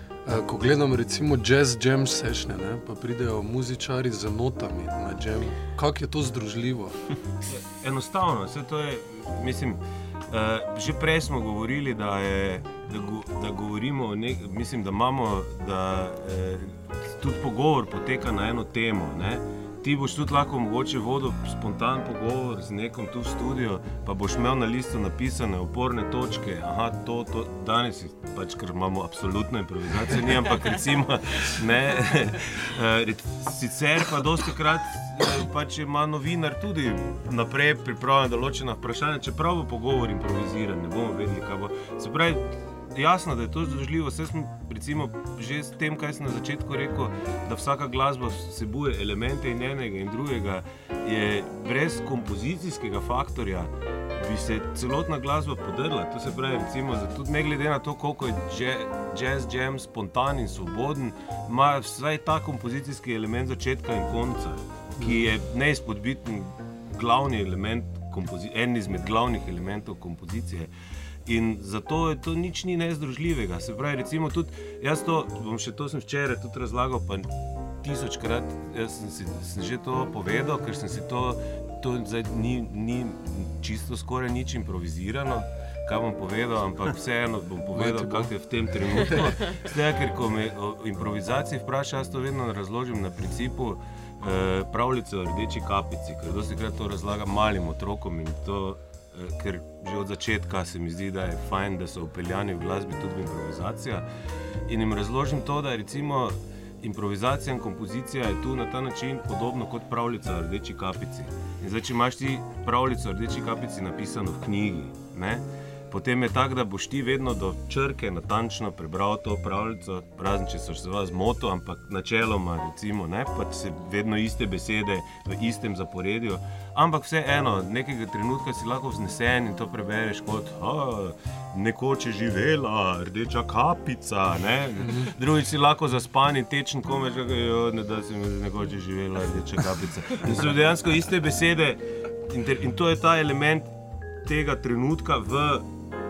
ko gledam recimo jazz jam sešne, ne, pa pridejo muzičari z notami na jam. Kako je to združljivo? Enostavno, vse to je, mislim, uh, že prej smo govorili, da, je, da, go, da govorimo o nek, mislim, da imamo, da eh, tudi pogovor poteka na eno temo. Ne? Ti boš tudi lahko mogoče vodil spontan pogovor z nekom tu v studiu, pa boš imel na listu napisane oporne točke. Aha, to, to danes je pač, ker imamo absolutno improvizacijo, ni, ampak recimo, ne. eh, Sicer pa dosti krat pač ima novinar tudi naprej pripravljena določena vprašanja, čeprav bo pogovor improviziran, ne bomo vedeli, kaj bo. Se pravi, jasno, da je to združljivo. Vse smo recimo, že s tem, kaj sem na začetku rekel, da vsaka glasba vsebuje elemente in enega in drugega, je brez kompozicijskega faktorja. Bi se celotna glasba podrla, to se pravi, recimo, tudi ne glede na to, koliko je jazz jam spontan in svoboden, ima vsaj ta kompozicijski element začetka in konca, ki je neizpodbiten glavni element, en izmed glavnih elementov kompozicije. In zato je to nič ni nezdružljivega. Se pravi, recimo tudi jaz to, bom še to sem včeraj tudi razlagal, pa tisočkrat sem, si, sem že to povedal, ker sem si to, to zdaj ni, ni čisto skoraj nič improvizirano, kaj bom povedal, ampak vseeno bom povedal, kako je v tem trenutku. Zdaj, ker ko me o improvizaciji vprašaš, jaz to vedno razložim na principu eh, pravljice o rdeči kapici, ker dosti krat to razlagam malim otrokom in to. Eh, Ker že od začetka se mi zdi, da je fajn, da so upeljani v glasbi tudi v improvizacijo. In jim razložim to, da recimo improvizacija in kompozicija je tu na ta način podobno kot pravljica o rdeči kapici. In zdaj, če imaš ti pravljico o rdeči kapici napisano v knjigi, ne, potem je tako, da boš ti vedno do črke natančno prebral to pravljico, razen če se vas zmotil, ampak načeloma, recimo, ne, pač se vedno iste besede v istem zaporedju. Ampak vseeno, nekega trenutka si lahko vznesen in to prebereš kot "A, nekoč je živela rdeča kapica. Ne? Drugič si lahko zaspan in tečen, komaj da si nekoč je živela rdeča kapica. In so dejansko iste besede in, in to je ta element tega trenutka v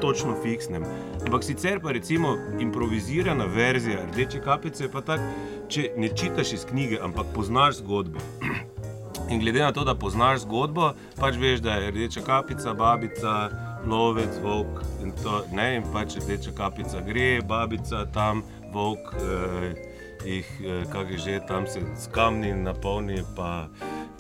točno fiksnem. Ampak sicer pa recimo improvizirana verzija rdeče kapice je pa tako, če ne čitaš iz knjige, ampak poznaš zgodbo. In glede na to, da poznaš zgodbo, pač veš, da je rdeča kapica, babica, lovec, volk in to ne. In pač rdeča kapica gre, babica tam, volk eh, jih, eh, kak je že tam se s kamni napolni, pa,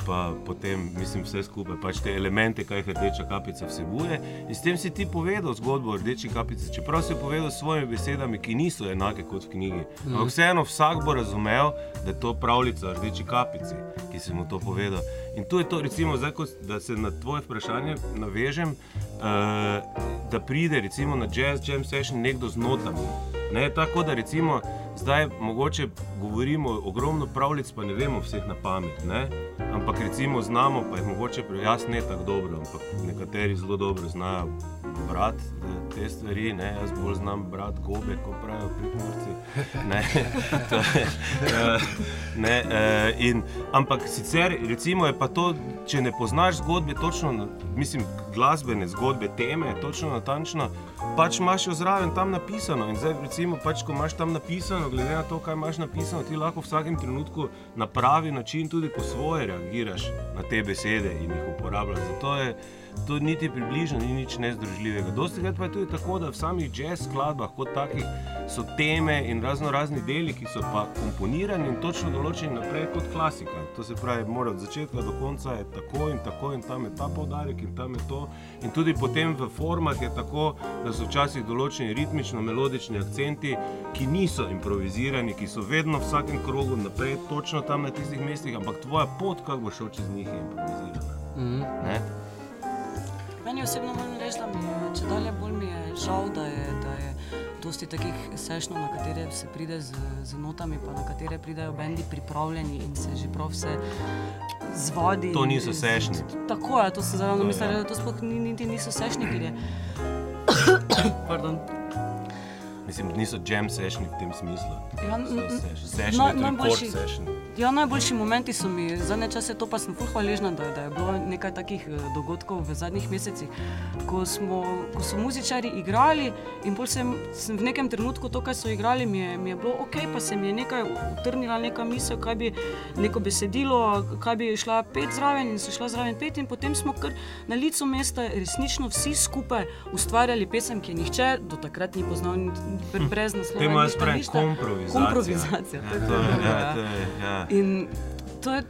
pa potem, mislim, vse skupaj, pač te elemente, kaj rdeča kapica vsebuje. In s tem si ti povedal zgodbo o rdeči kapici, čeprav si povedal s svojimi besedami, ki niso enake kot v knjigi. Ampak vseeno vsak bo razumel, da je to pravljica o rdeči kapici, ki si mu to povedal. In tu je to, recimo, zdaj, ko, da se na tvoje vprašanje navežem, uh, da pride recimo, na jazz jam session nekdo z notami. Ne, tako da recimo zdaj mogoče govorimo ogromno pravljic, pa ne vemo vseh na pamet. Ne? Ampak recimo znamo, pa jih mogoče pri jaz ne tako dobro, ampak nekateri zelo dobro znajo brati eh, te stvari, ne? jaz bolj znam brati gobe, kot pravijo pridmorci. Ne, je, eh, ne, eh, in, ampak sicer recimo je pa to, če ne poznaš zgodbe, točno, mislim, glasbene zgodbe, teme, točno natančno, pač imaš jo zraven tam napisano. In zdaj, recimo, pač, ko imaš tam napisano, glede na to, kaj imaš napisano, ti lahko v vsakem trenutku na pravi način tudi po svoje reagiraš na te besede in jih uporabljaš. Zato je to niti približno ni nič nezdružljivega. Dosti krat pa je tudi tako, da v samih jazz skladbah kot takih so teme in razno razni deli, ki so pa komponirani in točno določeni naprej kot klasika. To se pravi, mora od začetka do konca je tako in tako in tam je ta poudarek in tam je to. In tudi potem v formah je tako, da so včasih določeni ritmično-melodični akcenti, ki niso improvizirani, ki so vedno v vsakem krogu naprej, točno tam na tistih mestih, ampak tvoja pot, kako bo šel čez njih, je improvizirana. Mhm. Ne? Meni osebno moram reči, da mi je če dalje bolj mi je žal, da je, da je dosti takih sešnov, na katere se pride z, z notami, pa na katere pridejo bendi pripravljeni in se že prav vse zvadi. To niso sešni. Tako je, to sem To je, mislila, ja. da to sploh ni, niti niso sešni, ker je. Pardon. Mislim, niso jam sessioni v tem smislu. Ja, Session naj- je to najboljši- session. Ja, najboljši momenti so mi zadnje čase, to pa sem ful hvaležna, da, da je bilo nekaj takih eh, dogodkov v zadnjih mesecih, ko, smo, ko so muzičari igrali in pol sem, sem v nekem trenutku to, kar so igrali, mi je, mi je bilo ok, pa se mi je nekaj utrnila neka misel, kaj bi neko besedilo, kaj bi šla pet zraven in so šla zraven pet in potem smo kar na licu mesta resnično vsi skupaj ustvarjali pesem, ki je nihče do takrat ni poznal, bre- brez naslova. Ništa, spravi ništa. komprovizacija. Komprovizacija, Ja, to, to je, ja. ja, to je, ja. In to je,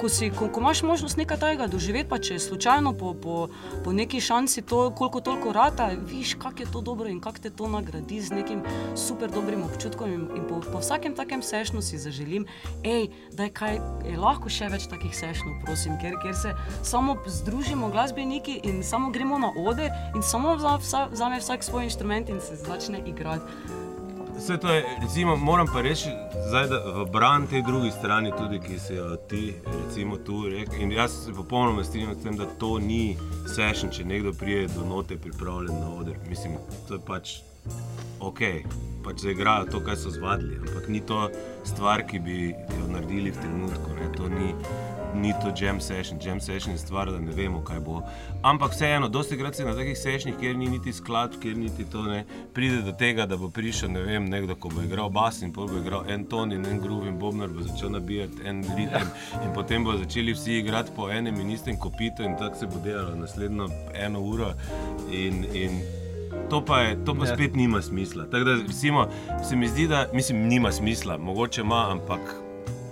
ko- si, ko, ko imaš možnost nekaj tajega doživeti, pa če slučajno po, po, po neki šansi to, koliko toliko rata, viš, kako je to dobro in kako te to nagradi z nekim super dobrim občutkom. In, in po, po vsakem takem sešnu si zaželim, hej, da je kaj, je lahko še več takih sešnov, prosim, ker, ker se samo združimo glasbeniki in samo gremo na oder in samo vza- vsa- vzame vsak svoj inštrument in se začne igrati. Vse to je, recimo, moram pa reči, zdaj, da v bran tej drugi strani, tudi ki si jo ti, recimo, tu rekel. In jaz se popolnoma strinjam s tem, da to ni sešen, če nekdo prije do note pripravljen na oder. Mislim, to je pač ok, pač zaigrajo to, kar so zvadili, ampak ni to stvar, ki bi jo naredili v trenutku. Ne? To ni, ni to jam session. Jam session je stvar, da ne vemo, kaj bo. Ampak vseeno, dosti krat si na takih sešnih, kjer ni niti sklad, kjer niti to ne pride do tega, da bo prišel ne vem, nekdo, ko bo igral bas in bo igral en ton in en groove in bobnar bo začel nabijati en ritem in potem bo začeli vsi igrati po enem in istem kopitu in tako se bo delalo naslednjo eno uro. In, in To pa, je, to pa Ja. spet nima smisla. Tako da, recimo, se mi zdi, da mislim, nima smisla, mogoče ima, ampak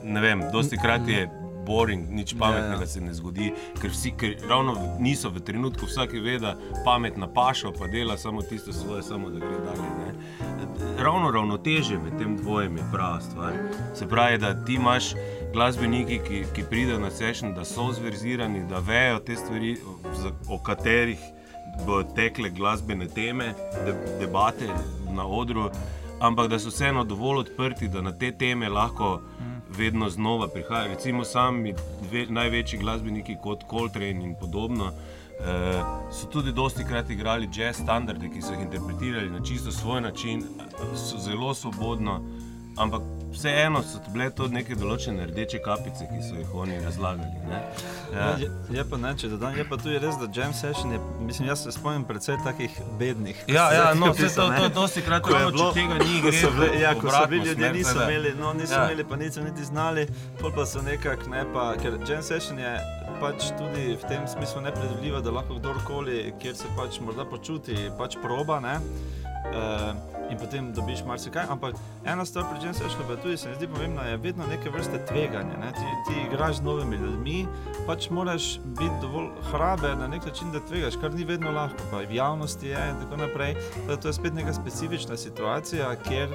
ne vem, dosti krat je boring, nič pametnega Ja, ja. se ne zgodi, ker vsi ker ravno v- niso v trenutku, vsak ve, da pametna paša, pa dela samo tisto svoje, samo da gre dalje. Ne. Ravno ravnoteže med tem dvojem je prava stvar. Se pravi, da ti imaš glasbeniki, ki, ki pridejo na session, da so zverzirani, da vejo te stvari, za- o katerih bodo tekle glasbene teme, de, debate na odru, ampak da so vseeno dovolj odprti, da na te teme lahko vedno znova prihajajo. Recimo sami dve, največji glasbeniki kot Coltrane in podobno. Uh, so tudi dosti krat igrali jazz standarde, ki so jih interpretirali na čisto svoj način, so zelo svobodno, ampak vseeno so bile to neke določene rdeče kapice, ki so jih oni razlagali. ne. Ja. Je, je pa ne, če dodam, je pa tudi res, da jam session je, mislim, jaz se spomnim predvsej takih bednih. Ja, ja, no, vse to, ne. to, dosti krat Ko je bilo- tega ni, gre so bili, v ja, ko so bili ljudje, niso da- imeli, no, niso Ja. imeli, pa niso niti znali, pol pa so nekako, ne pa, ker jam session je pač tudi v tem smislu nepredvidljiva, da lahko kdorkoli, kjer se pač morda počuti, pač proba, ne. Uh, in potem dobiš marsikaj. Ampak ena stvar pri Jam Sessionu, pa tudi se mi zdi pomembna, je vedno neke vrste tveganje. Ne? Ti, ti igraš z novimi ljudmi, pač moraš biti dovolj hraber na nek način, da tvegaš, kar ni vedno lahko. Pa v javnosti je in tako naprej. Da to je spet neka specifična situacija, kjer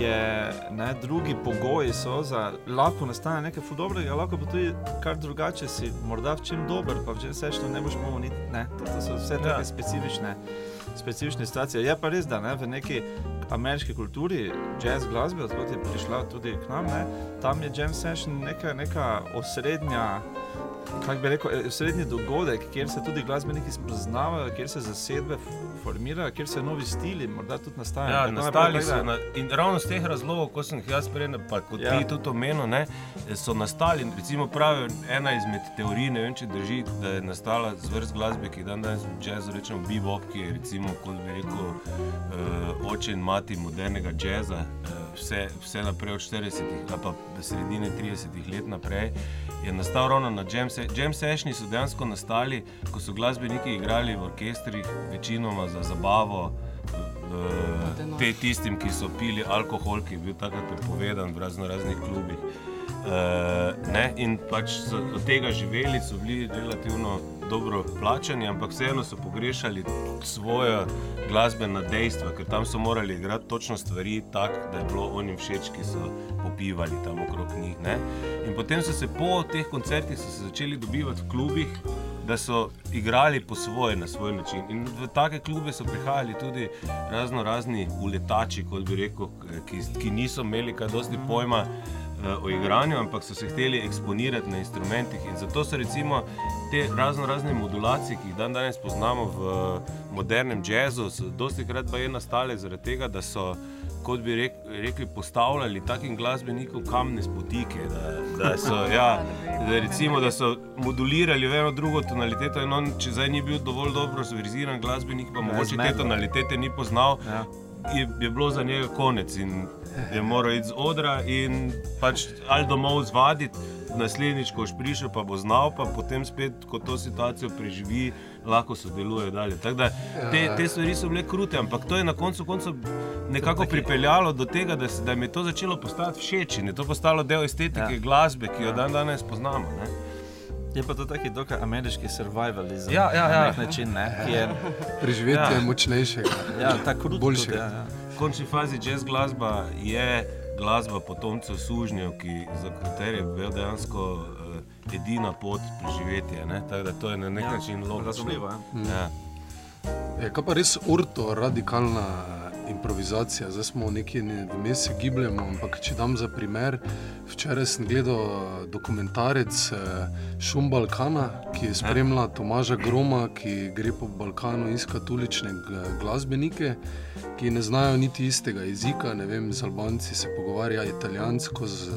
je ne, drugi pogoji so za lahko nastane nekaj ful dobrega, lahko pa tudi kar drugače si, morda v čem dober, pa v Jam Sessionu ne boš mogel niti. Ne, to, to so vse Ja. take specifične specifične situacije. Je pa res, da ne, v neki ameriški kulturi, jazz glasbe, odkot je prišla tudi k nam, ne, tam je jam session neka, neka osrednja. Kako bi rekel, eh, osrednji dogodek, kjer se tudi glasbeniki spoznavajo, kjer se zasedbe formirajo, kjer se novi stili morda tudi nastajajo. Ja, nastali so na, in ravno z teh razlogov, ko sem jih jaz prej, pa kot Ja. ti tudi omenil, ne, so nastali. Recimo pravijo, ena izmed teorij, ne vem, če drži, da je nastala zvrst glasbe, ki dan danes v jazzu rečemo bebop, ki je recimo, kot bi rekel, uh, oče in mati modernega jazza, uh, vse, vse naprej od 40-ih ali pa sredine 30-ih let naprej. Je nastal ravno na jam, se jam sessioni, so dejansko nastali, ko so glasbeniki igrali v orkestrih, večinoma za zabavo, uh, te tistim, ki so pili alkohol, ki je bil takrat prepovedan v razno raznih klubih. Uh, ne, in pač od tega živeli, so bili relativno dobro plačani, ampak vseeno so pogrešali svoje glasbena dejstva, ker tam so morali igrati točno stvari tako, da je bilo onim všeč, ki so popivali tam okrog njih. Ne. In potem so se po teh koncertih začeli dobivati v klubih, da so igrali po svoje, na svoj način. In v take klube so prihajali tudi razno razni uletači, kot bi rekel, ki, ki niso imeli kaj dosti pojma o igranju, ampak so se hteli eksponirati na instrumentih. In zato so recimo te razno razne modulacije, ki jih dan danes poznamo v modernem jazzu, dosti krat pa je nastale zaradi tega, da so. Kot bi rek, rekli, postavljali takim glasbenikom kamne spotike. Da, da, so, ja, da, recimo, da so modulirali v eno drugo tonaliteto, in on, če zdaj ni bil dovolj dobro zverziran glasbenik, pa mogoče te tonalitete ni poznal, Ja. je, je bilo za njega konec in je moral iti z odra in pač ali domov zvaditi. Naslednjič, ko boš prišel, pa bo znal, pa potem spet, ko to situacijo preživi, lahko sodeluje dalje. Tako da te, te stvari so bile krute, ampak to je na koncu koncev nekako pripeljalo do tega, da, se, da mi je to začelo postajati všeč in je to postalo del estetike Ja. ja. glasbe, ki jo dan danes poznamo. Ne? Je pa to taki dokaj ameriški survivalizem. Ja, ja, Na ja. nek način, ne, ki je Preživetje Ja. ja. močnejšega. ja. Boljšega. Tudi, ja, ja. Končni fazi jazz glasba je glasba potomcev sužnjev, ki, za katere je bil dejansko uh, edina pot preživetja. ne. Tako da to je na nek Ja, način logično. razumljivo, ja. Ja. Je kaj pa res orto, radikalna improvizacija, zdaj smo nekje ne- vmes se gibljemo, ampak če dam za primer, včeraj sem gledal dokumentarec eh, Šum Balkana, ki spremlja Tomaža Groma, ki gre po Balkanu iskati ulične glasbenike, ki ne znajo niti istega jezika, ne vem, z Albanci se pogovarja italijansko, z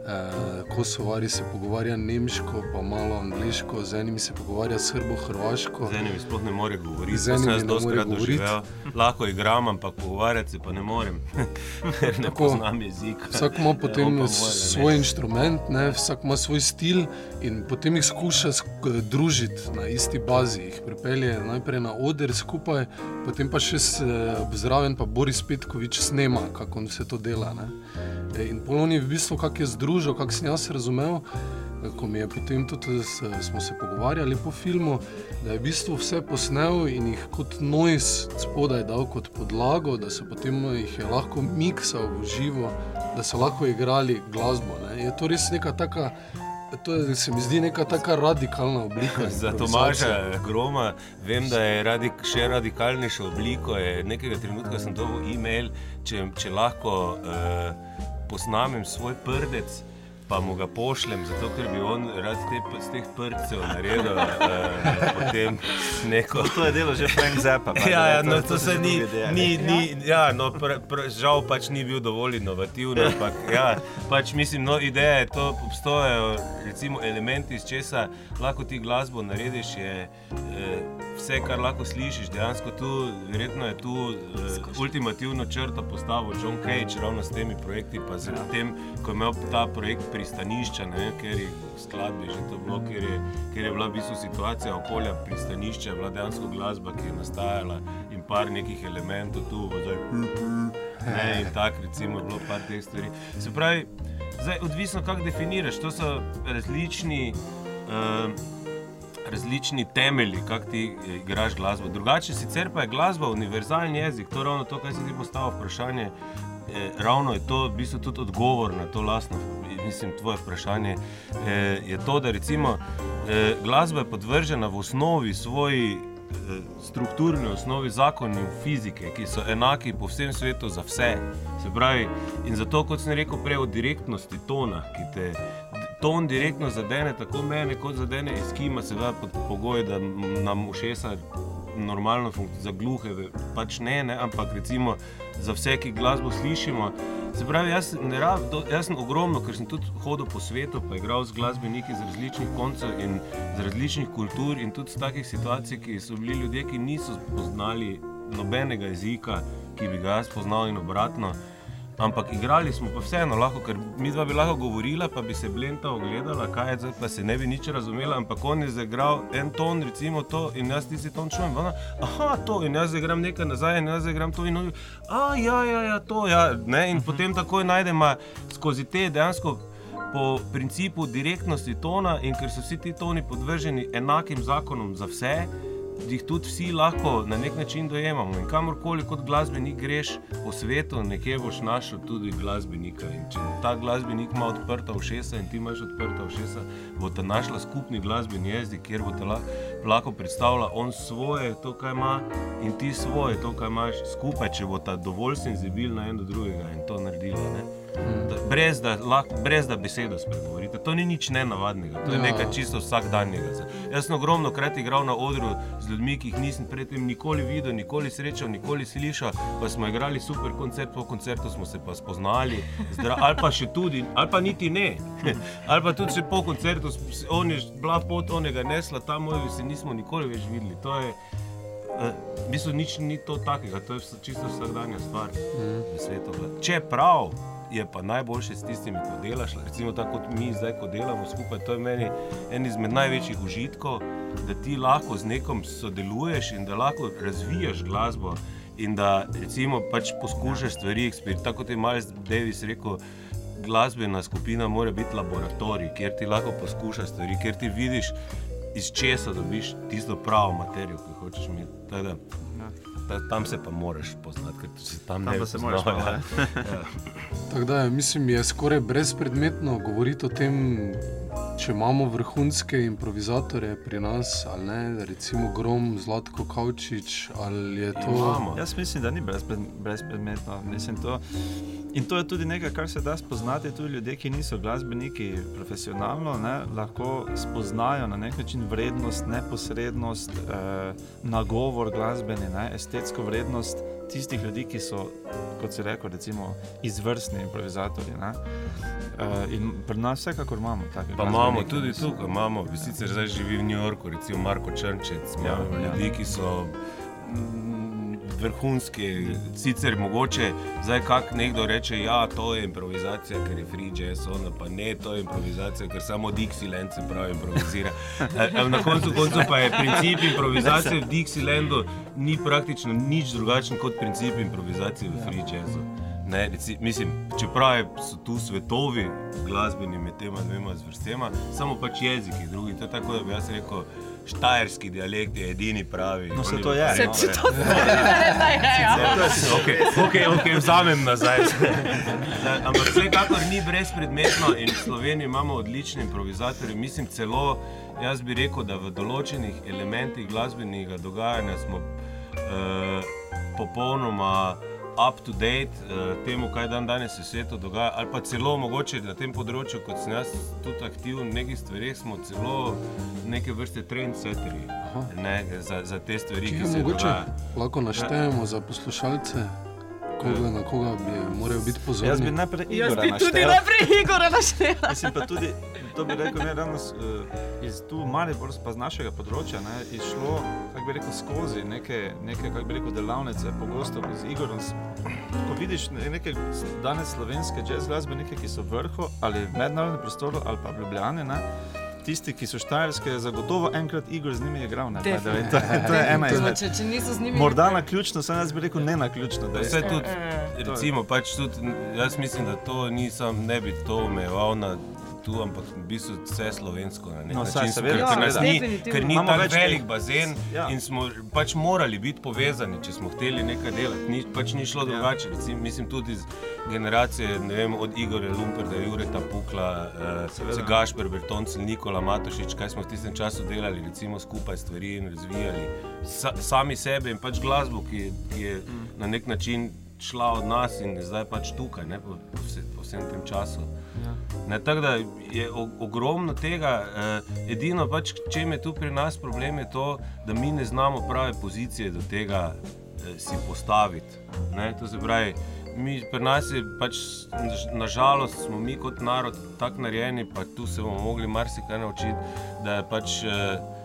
Eh, Kosovari se pogovarja nemško, pa malo angliško, z enimi se pogovarja srbo-hrvaško. Z enimi sploh ne more govoriti, Z enimi jaz dostikrat govoriti. doživel. Lahko igram, ampak pogovarjati se pa ne morem, ker ne Tako. poznam jezika. Vsak ima potem moj, svoj ne. inštrument, ne? vsak ima svoj stil in potem jih skuša sk- družiti na isti bazi. Jih pripelje najprej na oder skupaj, potem pa še zraven pa Boris Petkovič snema, kako vse to dela. Ne? E, In polon je v bistvu, kako je združil, kako sem jaz razumel. Ko mi je potem tudi s, smo se pogovarjali po filmu, da je v bistvu vse posnel in jih kot noise spodaj dal kot podlago, da so potem jih je lahko miksal v živo, da so lahko igrali glasbo. Ne. Je to res neka taka, to je, se mi zdi neka taka radikalna oblika. Za. Tomaža Groma vem, da je radik, še radikalnejša oblika. Nekega trenutka sem dobil e-mail, če, če lahko uh, posnamem svoj prdec. Pa mu ga pošljem, zato ker bi on rad te, z teh prcev naredil uh, potem neko. To je delo že Frank Zappa. the Ja, way, ja, no, je to se ni, del. ni, ni ja, no, pr, pr, žal pač ni bil dovolj inovativen. Ampak, ja, pač mislim, no, ideja je to, obstajajo recimo elementi, iz česa lahko ti glasbo narediš. Je, eh, vse, kar lahko slišiš, dejansko tu, verjetno je tu eh, ultimativno črto postavil John Cage, ravno s temi projekti, pa z tem, ko je imel ta projekt pristanišča, ne, ker je v skladbi že to bilo, ker je, ker je bila v bistvu situacija okolja pristanišča, bila dejansko glasba, ki je nastajala in par nekih elementov tu, zdaj, ne, in tako recimo bilo par teh stvari. Se pravi, zdaj, odvisno kako definiraš, to so različni. Uh, Različni temelji, kako ti eh, igraš glasbo. Drugače, sicer pa je glasba univerzalni jezik, to je ravno to, kar si ti postavil vprašanje. Eh, ravno je to, v bistvu tudi odgovor na to lastno, mislim, tvoje vprašanje. Eh, je to, da recimo eh, glasba je podvržena v osnovi svoji eh, strukturni osnovi zakonom fizike, ki so enaki po vsem svetu za vse. Se pravi, in zato, kot sem rekel prej, o direktnosti tona, ki te ton direktno zadene, tako mene, kot zadene eskima, seveda pod pogojem, da nam ušesa normalno funkcijo, za gluhe, pač ne, ne, ampak recimo za vse, ki glasbo slišimo. Se pravi, jaz, ne rab, do, jaz sem ogromno, ker sem tudi hodil po svetu, pa igral z glasbeniki iz različnih koncev in z različnih kultur in tudi z takih situacij, ki so bili ljudje, ki niso poznali nobenega jezika, ki bi ga jaz poznal in obratno. Ampak igrali smo pa vseeno, lahko, ker mi dva bi lahko govorila, pa bi se blenta ogledala, kaj je zdaj, pa se ne bi nič razumela. Ampak on je zaigral en ton, recimo to, in jaz tisti ton čujem. Ona, Aha, to, in jaz zaigram nekaj nazaj, in jaz zaigram to, in on, a ja, ja, ja, to, ja. Ne? In potem takoj najdemo skozi te dejansko. Po principu direktnosti tona, in ker so vsi ti toni podvrženi enakim zakonom za vse, jih tudi vsi lahko na nek način dojemamo. In kamorkoli kot glasbenik greš po svetu, nekje boš našel tudi glasbenika. In če ta glasbenik ima odprta ušesa in ti imaš odprta ušesa, boste našla skupni glasbeni jezik, kjer boste lahko, lahko predstavljala on svoje, to, kar ima, in ti svoje, to, kar imaš skupaj, če boste dovolj senzibilna en do drugega in to naredila. Ne? Da, brez, da, lahko, brez da besedo spregovorite. To ni nič nenavadnega, to je Ja. nekaj čisto vsakdanjega. Jaz sem ogromno krat igral na odru z ljudmi, ki jih nisem predtem nikoli videl, nikoli srečal, nikoli slišal, pa smo igrali super koncert, po koncertu smo se pa spoznali, zdra, ali pa še tudi, ali pa niti ne. ali pa tudi po koncertu, on je bila pot onega nesla, tam moj se nismo nikoli več videli. To je, eh, v bistvu nič ni to takega, to je čisto vsakdanja stvar v svetu. Čeprav je pa najboljše s tistimi, ko delaš, recimo tako kot mi zdaj, ko delamo skupaj, to je meni en izmed največjih užitkov, da ti lahko z nekom sodeluješ in da lahko razvijaš glasbo. In da recimo pač poskušaš stvari. Tako kot je Miles Davis rekel, glasbena skupina mora biti laboratorij, kjer ti lahko poskušaš stvari, kjer ti vidiš, iz česa dobiš tisto pravo materijo, ki jo hočeš imeti. Tako da, ta- Tam se pa moraš poznati, ker se tam, Tam ne se moraš malo, ja. Tako da mislim, je skoraj brezpredmetno govoriti o tem, če imamo vrhunske improvizatorje pri nas, ali ne, recimo Grom, Zlatko Kavčič, ali je to. Imamo. Jaz mislim, da ni brezpred, brezpredmetno. Mislim, to, in to je tudi nekaj, kar se da spoznati. Tudi ljudje, ki niso glasbeniki profesionalno, ne, lahko spoznajo na nek način vrednost, neposrednost, eh, nagovor glasbeni, ne, estetsko vrednost tistih ljudi, ki so, kot se reče, recimo, izvrstni improvizatorji. Uh, in pri nas vsekakor imamo take Pa imamo tudi tukaj, imamo, sicer zdaj živi v New Yorku, recimo Marko Črnčec, imamo Ja, ja. ljudi, ki so mm, vrhunski, sicer mogoče zdaj kak nekdo reče, ja, to je improvizacija, ker je free jazz, ono pa ne, to je improvizacija, ker samo Dixieland se pravi improvizira. Na koncu koncev pa je princip improvizacije v Dixielandu ni praktično nič drugačen kot princip improvizacije v free jazzu. Ne, reci, mislim, čeprav je- so tu svetovi glasbeni med tema dvema zvrstema, samo pač jeziki drugi. To je tako, da bi jaz rekel, štajerski dialekt je edini pravi. No, Oni- to je, Se no. ti to zdi? Okay, okay, okay, vzamem nazaj. Ampak vsekakor ni brezpredmetno in v Sloveniji imamo odlične improvizatorje. Mislim celo, jaz bi rekel, da v določenih elementih glasbenega dogajanja smo uh, popolnoma up to date uh, temu, kaj dan danes v svetu dogaja, ali pa celo mogoče na tem področju, kot sem jaz tudi aktiven v nekih stvareh, smo celo neke vrste trendsetterji ne, za, za te stvari, Ki ki se mogoče dogajajo. lahko naštejemo za poslušalce, koga, na koga bi morajo biti Jaz bi najprej Jaz Igora bi tudi naštel. najprej Igora naštela. Mislim pa tudi, to bi rekel, ne ravno s- eh, iz tu Maribor, pa z našega področja, ne, išlo, kako bi rekel, skozi neke, neke kako bi rekel, delavnice, pogosto z Igorom. Ko vidiš ne- neke danes slovenske jazz glasbenike, ki so v vrhu ali v mednarodnem prostoru ali pa v Ljubljani, ne, tisti, ki so štajerske, zagotovo enkrat Igor z njimi igral. Ne, way. to, je- to je ena izmed. Če, če niso z njimi. Morda na ključno, sem jaz bi rekel ne na ključno. da je- Vse tudi, Eh, recimo, pač tudi, jaz mislim, da to nisem, ne bi to omejeval na tu, ampak v bistvu vse slovensko. Na nek No, saj, način, seveda, ker, ker, nas seveda. ni, ker ni tako več velik bazen Ja. in smo pač morali biti povezani, če smo hteli nekaj delati. Ni, pač ni šlo Ja. drugače. Recimo, mislim tudi iz generacije, ne vem, od Igorja Lumperda, Jureta Pukla, uh, Gašper Bertoncel, Nikola Matošič, kaj smo v tistem času delali, recimo skupaj stvari in razvijali Sa, sami sebe in pač glasbo, ki, ki je Mm. na nek način šla od nas in je zdaj pač tukaj, ne, po, po, vse, po vsem tem času. Ja. Ne, tako da je ogromno tega. Eh, edino, pač, če je tu pri nas problem, je to, da mi ne znamo prave pozicije do tega eh, si postaviti. Ne, to se pravi, mi, pri nas je pač, nažalost, smo mi kot narod tako narejeni, pa tu se bomo mogli marsikaj naučiti, da je pač. Eh,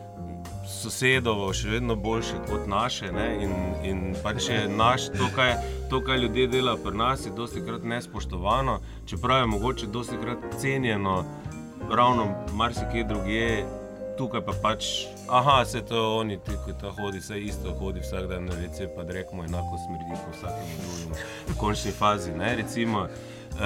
Sosedovo še vedno boljše kot naše, ne? in, in pač je naš, to, kaj, to, kaj ljudje delajo pri nas, je dosti krat nespoštovano, čeprav je mogoče dosti krat cenjeno, ravno marsikje drugje, tukaj pa pač, aha, se to oni, ki to hodi, vse isto hodi vsak dan na rece, pa rekmo enako smrdi kot vsakemu drugemu v končni fazi, ne, recimo. Uh,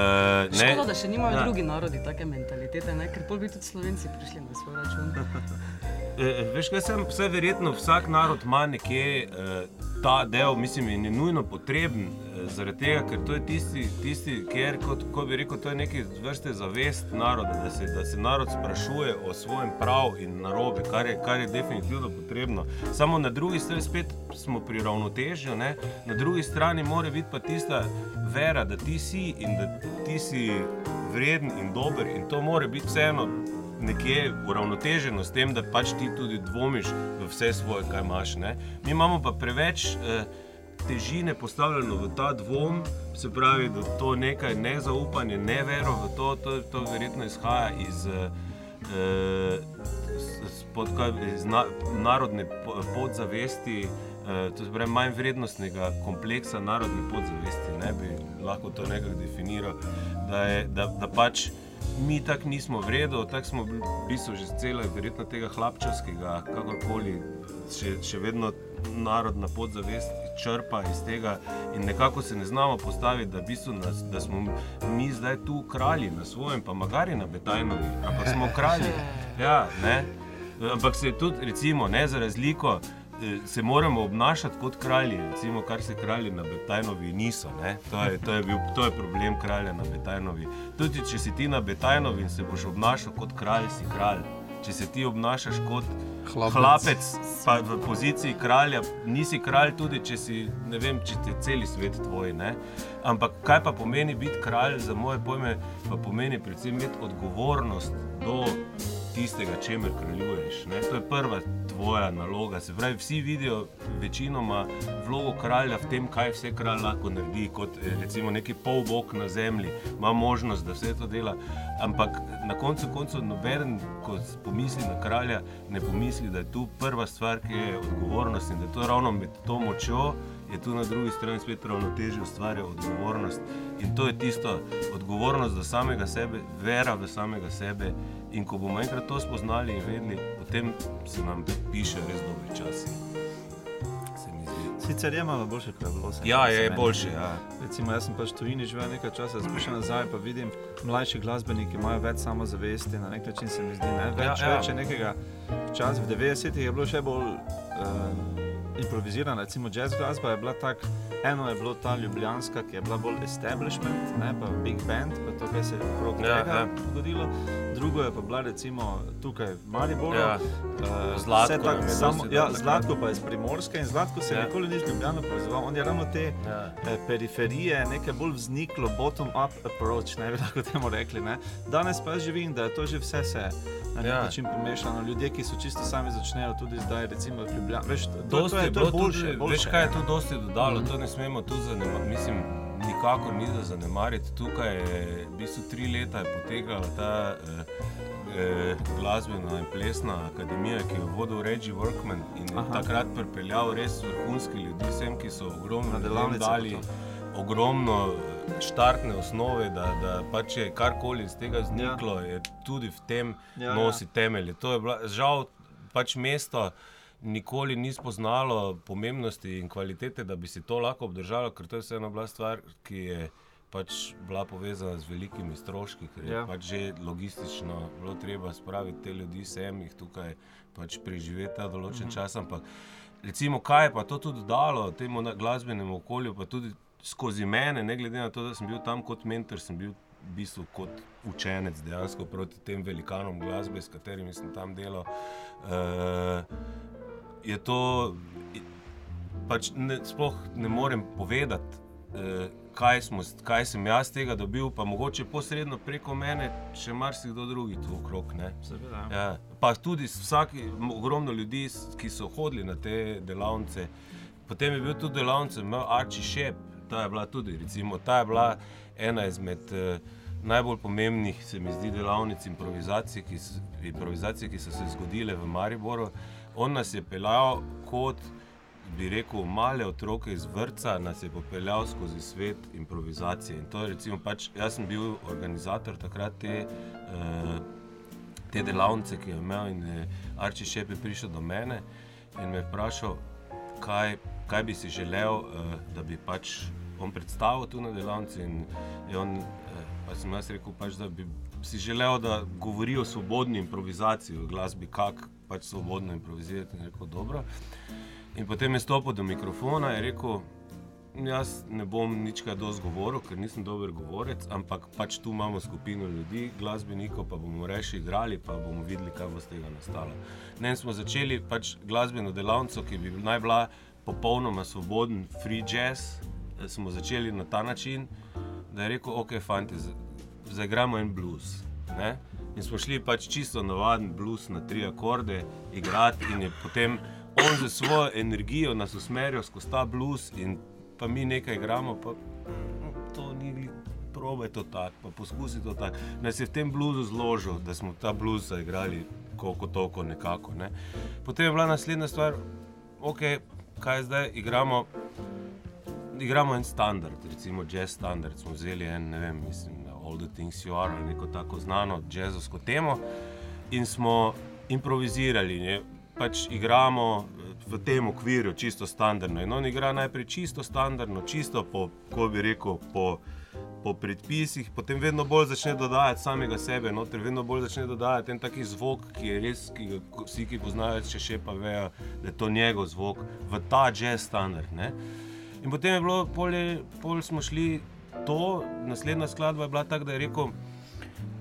ne, Škoda, da še nimajo ja. drugi narodi take mentalitete, ne? ker pol bi tudi Slovenci prišli na svoj račun. Eh, Veš, kaj sem, vse verjetno vsak narod ima nekje eh, ta del, mislim, in je nujno potreben, eh, zaradi tega, ker to je tisti, tisti kjer, kot ko bi rekel, to je neke vrste zavest naroda, da se, da se narod sprašuje o svojem prav in narobe, kar je, kar je definitivno potrebno. Samo na drugi strani spet smo pri ravnotežju, ne? na drugi strani mora biti pa tista vera, da ti si in da ti si vreden in dober in to mora biti vseeno nekje uravnoteženo s tem, da pač ti tudi dvomiš v vse svoje, kaj imaš. Ne? Mi imamo pa preveč eh, težine postavljeno v ta dvom, se pravi, da to nekaj nezaupanje, nevero v to, to, to verjetno izhaja iz. Eh, eh, s- s- pod, kaj, iz na, narodne po- podzavesti, eh, to je manj vrednostnega kompleksa narodne podzavesti, ne bi lahko to nekako definiral, da, je, da, da pač mi tako nismo vredno, tako smo bili v bistvu že celo, verjetno tega hlapčevskega, kakorkoli, še, še vedno narodna podzavest črpa iz tega in nekako se ne znamo postaviti, da, v bistvu nas, da smo mi zdaj tu kralji na svojem, pa magari na Betajnovi, ampak smo kralji. Ja, ne? Ampak se tudi, recimo, ne, za razliko, se moramo obnašati kot kralji, recimo, kar se kralji na Betajnovi niso. ne. To je, to, je bil, to je problem kralja na Betajnovi. Tudi če si ti na Betajnovi in se boš obnašal kot kralj, si kralj. Če se ti obnašaš kot Hlapec. hlapec, pa v poziciji kralja, nisi kralj, tudi če si, ne vem, če ti je cel svet tvoj. Ne? Ampak kaj pa pomeni biti kralj, za moje pojme, pa pomeni predvsem imeti odgovornost do tistega, čemer kraljuješ. Ne? To je prva tvoja naloga. Se pravi, vsi vidijo večinoma vlogo kralja v tem, kaj vse kralj lahko naredi, kot eh, recimo neki polbog na zemlji, ima možnost, da vse to dela. Ampak na koncu koncev noben, ko pomisli na kralja, ne pomisli, da je tu prva stvar, ki je odgovornost in da je to ravno med to močjo je tu na drugi strani spet ravnotežje ustvarja odgovornost. In to je tisto odgovornost za samega sebe, vera v samega sebe. In ko bomo enkrat to spoznali in vedeli, potem se nam piše res dobri časi. Sicer je malo boljše, kot je bilo vse. Ja, je boljše. Ja. Recimo, jaz sem pač tujini živel nekaj časa, zbišel nazaj, pa vidim mlajši glasbeniki, imajo več samozavesti, na nek način se mi zdi, ne? več, ja, ja. več nekega časa. V 90-ih je bilo še bolj. Uh, improvizirana, recimo jazz glasba je bila tako. Eno je bilo ta ljubljanska, ki je bila bolj establishment, ne pa big band, pa to, kar se je okrog ja, tega ja. zgodilo. Drugo je pa bila recimo tukaj v Mariboru. Ja. Uh, zlatko, tak, samo, ja, zlatko pa je iz Primorske in Zlatko se ja. nikoli ni z Ljubljano povezoval. On je ravno te ja. eh, periferije, nekaj bolj vzniklo, bottom-up approach, ne bi lahko temu rekli. Ne. Danes pa živim, da je to že vse se na nek ja. način pomešano. Ljudje, ki so čisto sami začnejo tudi zdaj, recimo v Ljubljani. Veš, to, to je, je boljše, tudi, boljše. Veš, kaj je tu dosti dodalo, mm. to ne smemo tu zanemariti. Mislim, nikakor ni za zanemariti. Tukaj je v bistvu tri leta potekala ta eh, eh, glasbena in plesna akademija, ki jo vodil Reggie Workman in Aha. takrat pripeljal res vrhunski ljudi, vsem, ki so ogromno dali. Ogromno štartne osnove, da, da pač je karkoli iz tega zniklo, ja. je tudi v tem ja, ja. nosi ja. temelje. To je bila, žal pač mesto. Nikoli ni spoznalo pomembnosti in kvalitete, da bi si to lahko obdržalo, ker to je vseeno bila stvar, ki je pač bila povezana z velikimi stroški, ker je ja. pač že logistično bilo treba spraviti te ljudi sem, jih tukaj pač preživeti določen mhm. čas. Ampak recimo, kaj je pa to tudi dalo temu glasbenemu okolju, pa tudi skozi mene, ne glede na to, da sem bil tam kot mentor, sem bil v bistvu kot učenec dejansko proti tem velikanom glasbe, s katerimi sem tam delal. Uh, je to, pač ne, sploh ne morem povedati. Uh, Kaj, smo, kaj sem jaz tega dobil, pa mogoče posredno preko mene, še marsikdo drugi tu okrog. Ja. Pa tudi vsaki, ogromno ljudi, ki so hodili na te delavnice. Potem je bil tudi delavnice, imel Arči Šep, ta je bila tudi, recimo, ta je bila ena izmed uh, najbolj pomembnih, se mi zdi, delavnic improvizacije, ki, improvizacije, ki so se zgodile v Mariboru. On nas je peljal kot, bi rekel, male otroke iz vrca, nas je popeljal skozi svet improvizacije. In to je, recimo, pač, jaz sem bil organizator takrat te. Uh, Te delavnice, ki je imel, in je Arči še prišel do mene in me vprašal, kaj, kaj bi si želel, uh, da bi pač on predstavil tu na delavnici. In on, eh, pa sem jaz rekel, pač, da bi si želel, da govori o svobodni improvizaciji, o glasbi, kako pač svobodno improvizirati. In, rekel, in potem je stopil do mikrofona in rekel. Jaz ne bom nič kaj dosti govoril, ker nisem dober govorec, ampak pač tu imamo skupino ljudi, glasbenikov, pa bomo reči igrali, pa bomo videli, kaj bo z tega nastalo. Ne, smo začeli pač glasbeno delavnico, ki bi naj bila popolnoma svoboden, free jazz, smo začeli na ta način, da je rekel, ok, fanti, zaigramo en blues. Ne? In smo šli pač čisto navaden blues na tri akorde, igrati in je potem on za svojo energijo nas usmeril skozi ta blues in pa mi nekaj igramo, pa no, to ni probe to tako, pa poskusi to tako. Nas je v tem bluzu zložil, da smo ta blues zaigrali koliko toliko nekako. Ne? Potem je bila naslednja stvar, ok, kaj zdaj igramo igramo en standard, recimo jazz standard. Smo vzeli en, ne vem, mislim, All the Things You Are, neko tako znano jazzovsko temo in smo improvizirali. Ne? Pač igramo eh, v tem okviru, čisto standardno. In on igra najprej čisto standardno, čisto po, ko bi rekel, po, po predpisih, potem vedno bolj začne dodajati samega sebe, noter, vedno bolj začne dodajati en taki zvok, ki je res, ki ga vsi, ki poznajo, če še pa vejo, da je to njegov zvok, v ta jazz standard. Ne? In potem je bilo, polje, pol smo šli to, naslednja skladba je bila tako, da je rekel, uh,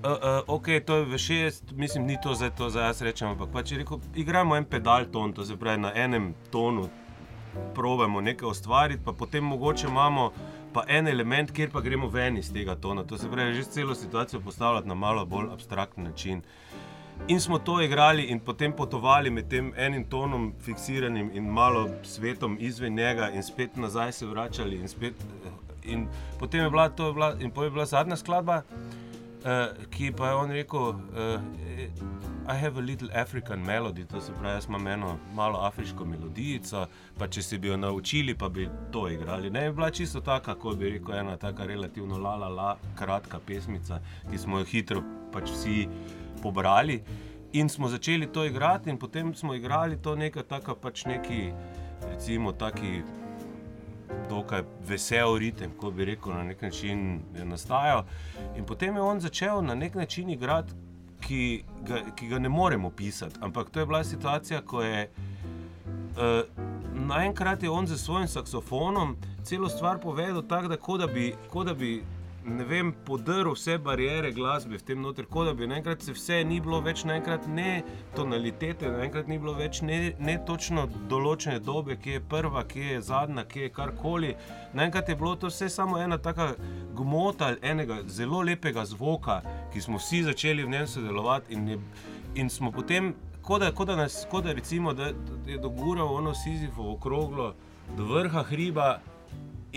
uh, ok, to je v šest, mislim, ni to za to, za jaz rečem, ampak pač je rekel, igramo en pedal ton, to se pravi na enem tonu, probujemo nekaj ustvariti, pa potem mogoče imamo pa en element, kjer pa gremo ven iz tega tona. To se pravi, že celo situacijo postavljati na malo bolj abstraktni način. In smo to igrali in potem potovali med tem enim tonom, fiksiranim in malo svetom izven njega, in spet nazaj se vračali. In, spet, in potem je bila to bila, in je bila zadnja skladba, uh, ki pa je on rekel: uh, I have a little African melody, to se pravi, jaz imam eno malo afriško melodijo, pa če si bi jo naučili, pa bi to igrali. Ne, je bila čisto taka, kot bi rekel, ena taka relativno la la la, kratka pesmica, ki smo jo hitro pač vsi pobrali. In smo začeli to igrati, in potem smo igrali to nekaj takega, pač neki, recimo, taki. Dokaj vesel ritem, ko bi rekel, na nek način je nastajal. In potem je on začel na nek način igrati, ki ga, ki ga ne moremo opisati. Ampak to je bila situacija, ko je uh, naenkrat je on z svojim saksofonom celo stvar povedal tako, da, ko da bi. Ko da bi Ne vem, podrl vse barijere glasbe v tem noter, kot da bi naenkrat se vse ni bilo več, naenkrat ne tonalitete, naenkrat ni bilo več ne, ne točno določene dobe, ki je prva, ki je zadnja, ki je karkoli. Naenkrat je bilo to vse samo ena taka gmota enega zelo lepega zvoka, ki smo vsi začeli v njem sodelovati in, je, in smo potem, kot da, ko da nas, kot da recimo, da je dogural ono Sizifovo okroglo do vrha hriba.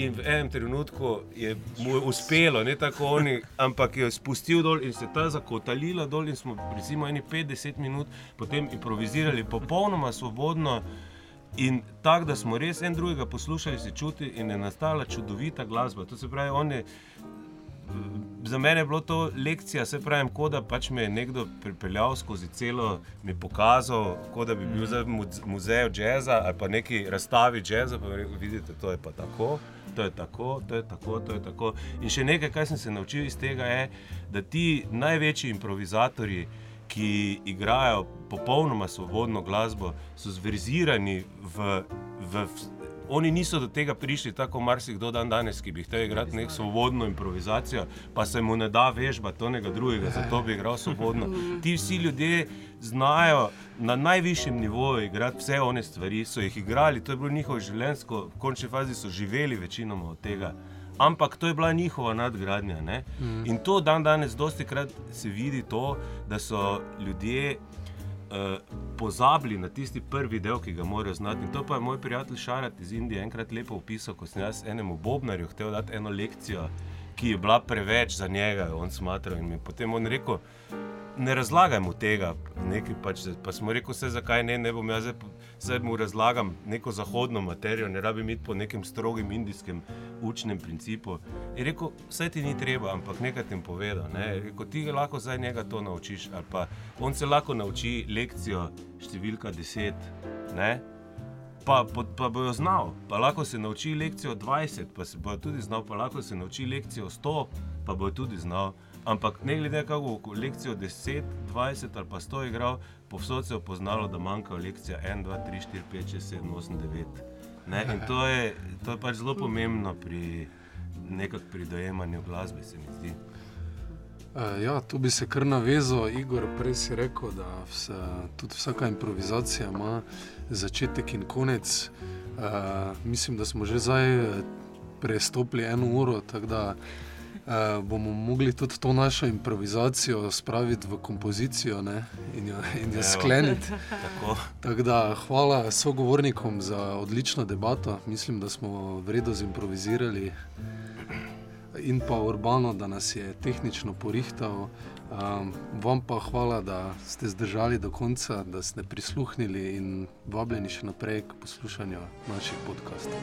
In v enem trenutku je mu uspelo, ne tako oni, ampak je spustil dol in se ta zakotalila dol. In smo, recimo, eni 50 minut potem improvizirali popolnoma svobodno. In tako, da smo res en drugega poslušali, se čuti in je nastala čudovita glasba. To se pravi, on je za mene je bilo to lekcija, se pravi, kot da pač me je nekdo pripeljal skozi celo, mi pokazal, kot da bi bil v muzeju jazza ali pa neki razstavi jazza. Pa vidite, to je pa tako. To je tako, to je tako, to je tako. In še nekaj, kar sem se naučil iz tega, je, da ti največji improvizatori, ki igrajo popolnoma svobodno glasbo, so zverzirani v, v, v oni niso do tega prišli tako marsikdo dan danes, ki bi hotel igrati neko svobodno improvizacijo, pa se mu ne da vežba tonega drugega, zato bi igral svobodno. Ti vsi ljudje znajo na najvišjem nivoju igrati vse one stvari, so jih igrali, to je bilo njihovo življenjsko, v končni fazi so živeli večinoma od tega. Ampak to je bila njihova nadgradnja. Mm. In to dan danes, dosti krat se vidi, to, da so ljudje pozabili na tisti prvi del, ki ga morajo znati. In to pa je moj prijatelj Šarat iz Indije enkrat lepo opisal, ko sem jaz enemu Bobnarju hotel dati eno lekcijo, ki je bila preveč za njega, on smatral in mi potem on rekel ne razlagaj mu tega, pač, pa smo rekli, vse zakaj ne, ne bom jaz zdaj mu razlagam neko zahodno materijo, ne rabim iti po nekem strogem indijskem učnem principu. Je rekel, vse ti ni treba, ampak nekaj ti povedal. Ne? Rekel, ti lahko zdaj njega to naučiš, ali pa on se lahko nauči lekcijo številka deset. Ne? Pa, pa, pa bojo znal, pa lahko se nauči lekcijo 20, pa se bojo tudi znal, pa lahko se nauči lekcijo 100, pa bojo tudi znal. Ampak ne glede kako lekcijo 10, 20 ali pa 100 igral, povsod se je poznalo, da manjka lekcija 1, 2, 3, 4, 5, 6, 7, 8, 9. Ne? In to je, to je pač zelo pomembno pri, pri dojemanju glasbe, se mi zdi. Uh, ja, tu bi se kar navezal, Igor, prej si rekel, da vse, tudi vsaka improvizacija ima začetek in konec. Uh, mislim, da smo že zdaj prestopili eno uro, tako da uh, bomo mogli tudi to našo improvizacijo spraviti v kompozicijo ne? in jo, in jo skleniti. Tako. Tak da, hvala sogovornikom za odlično debato. Mislim, da smo vredno zimprovizirali. In pa Urbano, da nas je tehnično porihtal. Um, vam pa hvala, da ste zdržali do konca, da ste prisluhnili in vabljeni še naprej k poslušanju naših podkastov.